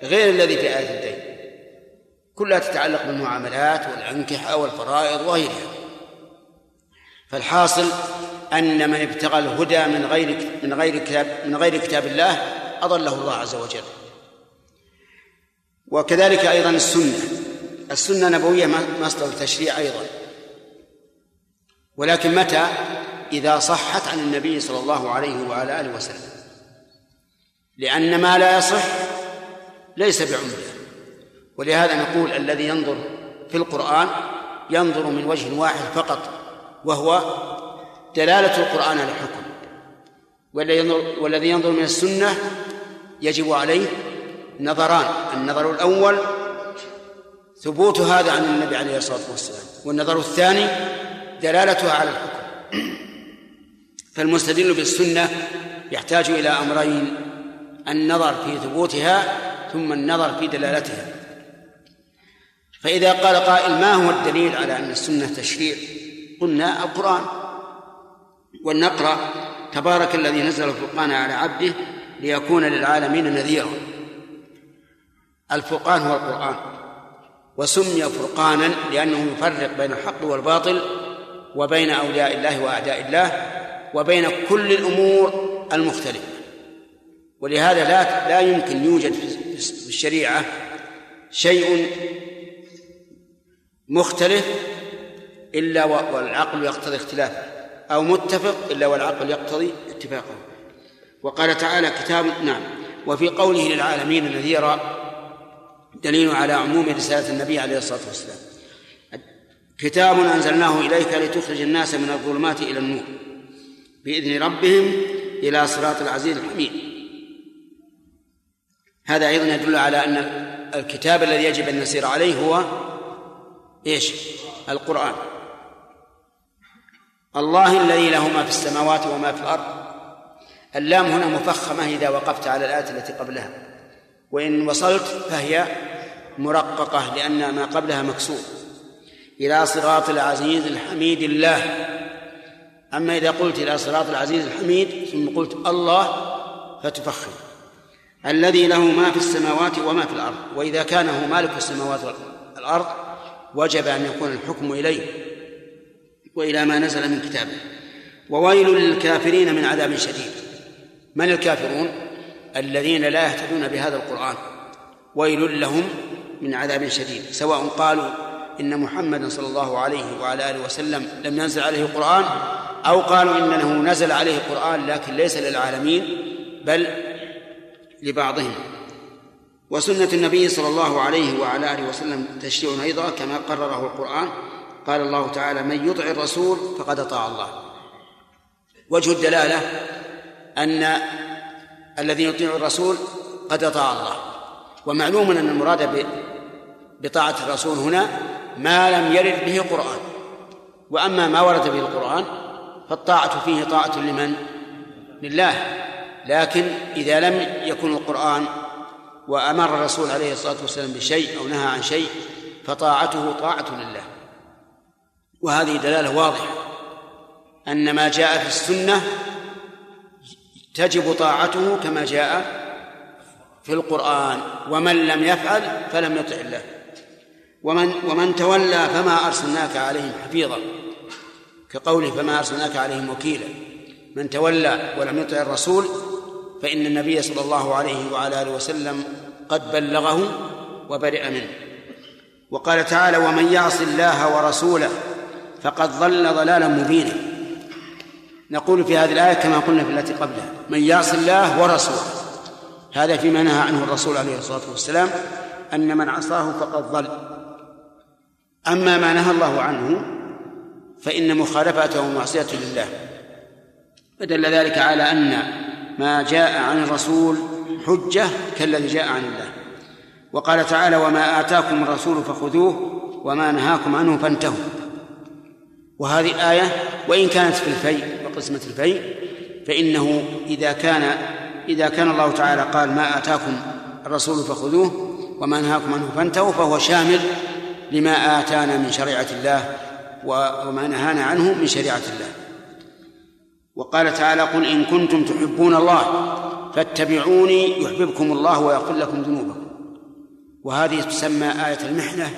غير الذي في آية الدين. كلها تتعلق بالمعاملات والأنكحة والفرائض وغيرها. فالحاصل أن من ابتغى الهدى من غير من غير كتاب من غير كتاب الله أضله الله عز وجل. وكذلك أيضا السنة. السنة نبوية مصدر التشريع أيضا. ولكن متى؟ إذا صحت عن النبي صلى الله عليه وعلى آله وسلم. لأن ما لا يصح ليس بعمدة ولهذا نقول الذي ينظر في القرآن ينظر من وجه واحد فقط وهو دلالة القرآن على الحكم. والذي ينظر من السنة يجب عليه نظران. النظر الأول ثبوت هذا عن النبي عليه الصلاة والسلام والنظر الثاني دلالتها على الحكم. فالمستدل بالسنة يحتاج إلى أمرين. النظر في ثبوتها ثم النظر في دلالتها. فإذا قال قائل ما هو الدليل على أن السنة تشريع؟ قلنا القرآن. ولنقرأ تبارك الذي نزل الفرقان على عبده ليكون للعالمين نذيرا. الفرقان هو القرآن. وسمي فرقانا لأنه يفرق بين الحق والباطل وبين أولياء الله وأعداء الله وبين كل الأمور المختلفة. ولهذا لا لا يمكن يوجد في الشريعة شيء مختلف إلا والعقل يقتضي اختلافه أو متفق إلا والعقل يقتضي اتفاقه. وقال تعالى كتاب نعم وفي قوله للعالمين نذيرا دليل على عموم رسالة النبي عليه الصلاة والسلام كتاب أنزلناه إليك لتخرج الناس من الظلمات إلى النور بإذن ربهم إلى صراط العزيز الحميد. هذا أيضا يدل على أن الكتاب الذي يجب أن نسير عليه هو إيش؟ القرآن. الله الذي له ما في السماوات وما في الأرض. اللام هنا مفخمة إذا وقفت على الآية التي قبلها. وإن وصلت فهي مرققة لأن ما قبلها مكسور. إلى صراط العزيز الحميد الله. أما إذا قلت إلى صراط العزيز الحميد ثم قلت الله فتفخم. الذي له ما في السماوات وما في الأرض. وإذا كان هو مالك السماوات والأرض وجب أن يكون الحكم إليه وإلى ما نزل من كتابه. وويل للكافرين من عذاب شديد. من الكافرون؟ الذين لا يهتدون بهذا القرآن. ويل لهم من عذاب شديد. سواء قالوا إن محمدا صلى الله عليه وعلى آله وسلم لم ينزل عليه قرآن أو قالوا إنه نزل عليه قرآن لكن ليس للعالمين بل لبعضهم. وسنة النبي صلى الله عليه وعلى آله وسلم تشريع أيضا كما قرره القرآن. قال الله تعالى من يطع الرسول فقد أطاع الله. وجه الدلالة أن الذي يطيع الرسول قد أطاع الله. ومعلوم أن المراد بطاعة الرسول هنا ما لم يرد به قرآن وأما ما ورد به القرآن فالطاعة فيه طاعة لمن؟ لله. لكن إذا لم يكن القرآن وأمر الرسول عليه الصلاة والسلام بشيء أو نهى عن شيء فطاعته طاعة لله. وهذه دلالة واضحة. أن ما جاء في السنة تجب طاعته كما جاء في القرآن. ومن لم يفعل فلم يطع الله. ومن ومن تولى فما أرسلناك عليهم حفيظا. كقوله فما أرسلناك عليهم وكيلا. من تولى ولم يطع الرسول فإن النبي صلى الله عليه وعلى آله وسلم قد بلغه وبرئ منه. وقال تعالى ومن يعص الله ورسوله فقد ضل ضلالا مبينا. نقول في هذه الآية كما قلنا في التي قبلها من يعص الله ورسوله. هذا فيما نهى عنه الرسول عليه الصلاة والسلام أن من عصاه فقد ضل. أما ما نهى الله عنه فإن مخالفته معصية لله. فدل ذلك على أن ما جاء عن الرسول حجة كالذي جاء عن الله. وقال تعالى وما آتاكم الرسول فخذوه وما نهاكم عنه فانتهوا. وهذه الآية وإن كانت في الفيء وقسمة الفيء فإنه إذا كان إذا كان الله تعالى قال ما آتاكم الرسول فخذوه وما نهاكم عنه فانتهوا فهو شامل لما آتانا من شريعة الله وما نهانا عنه من شريعة الله. وقال تعالى قل إن كنتم تحبون الله فاتبعوني يحببكم الله ويغفر لكم ذنوبكم. وهذه تسمى آية المحنة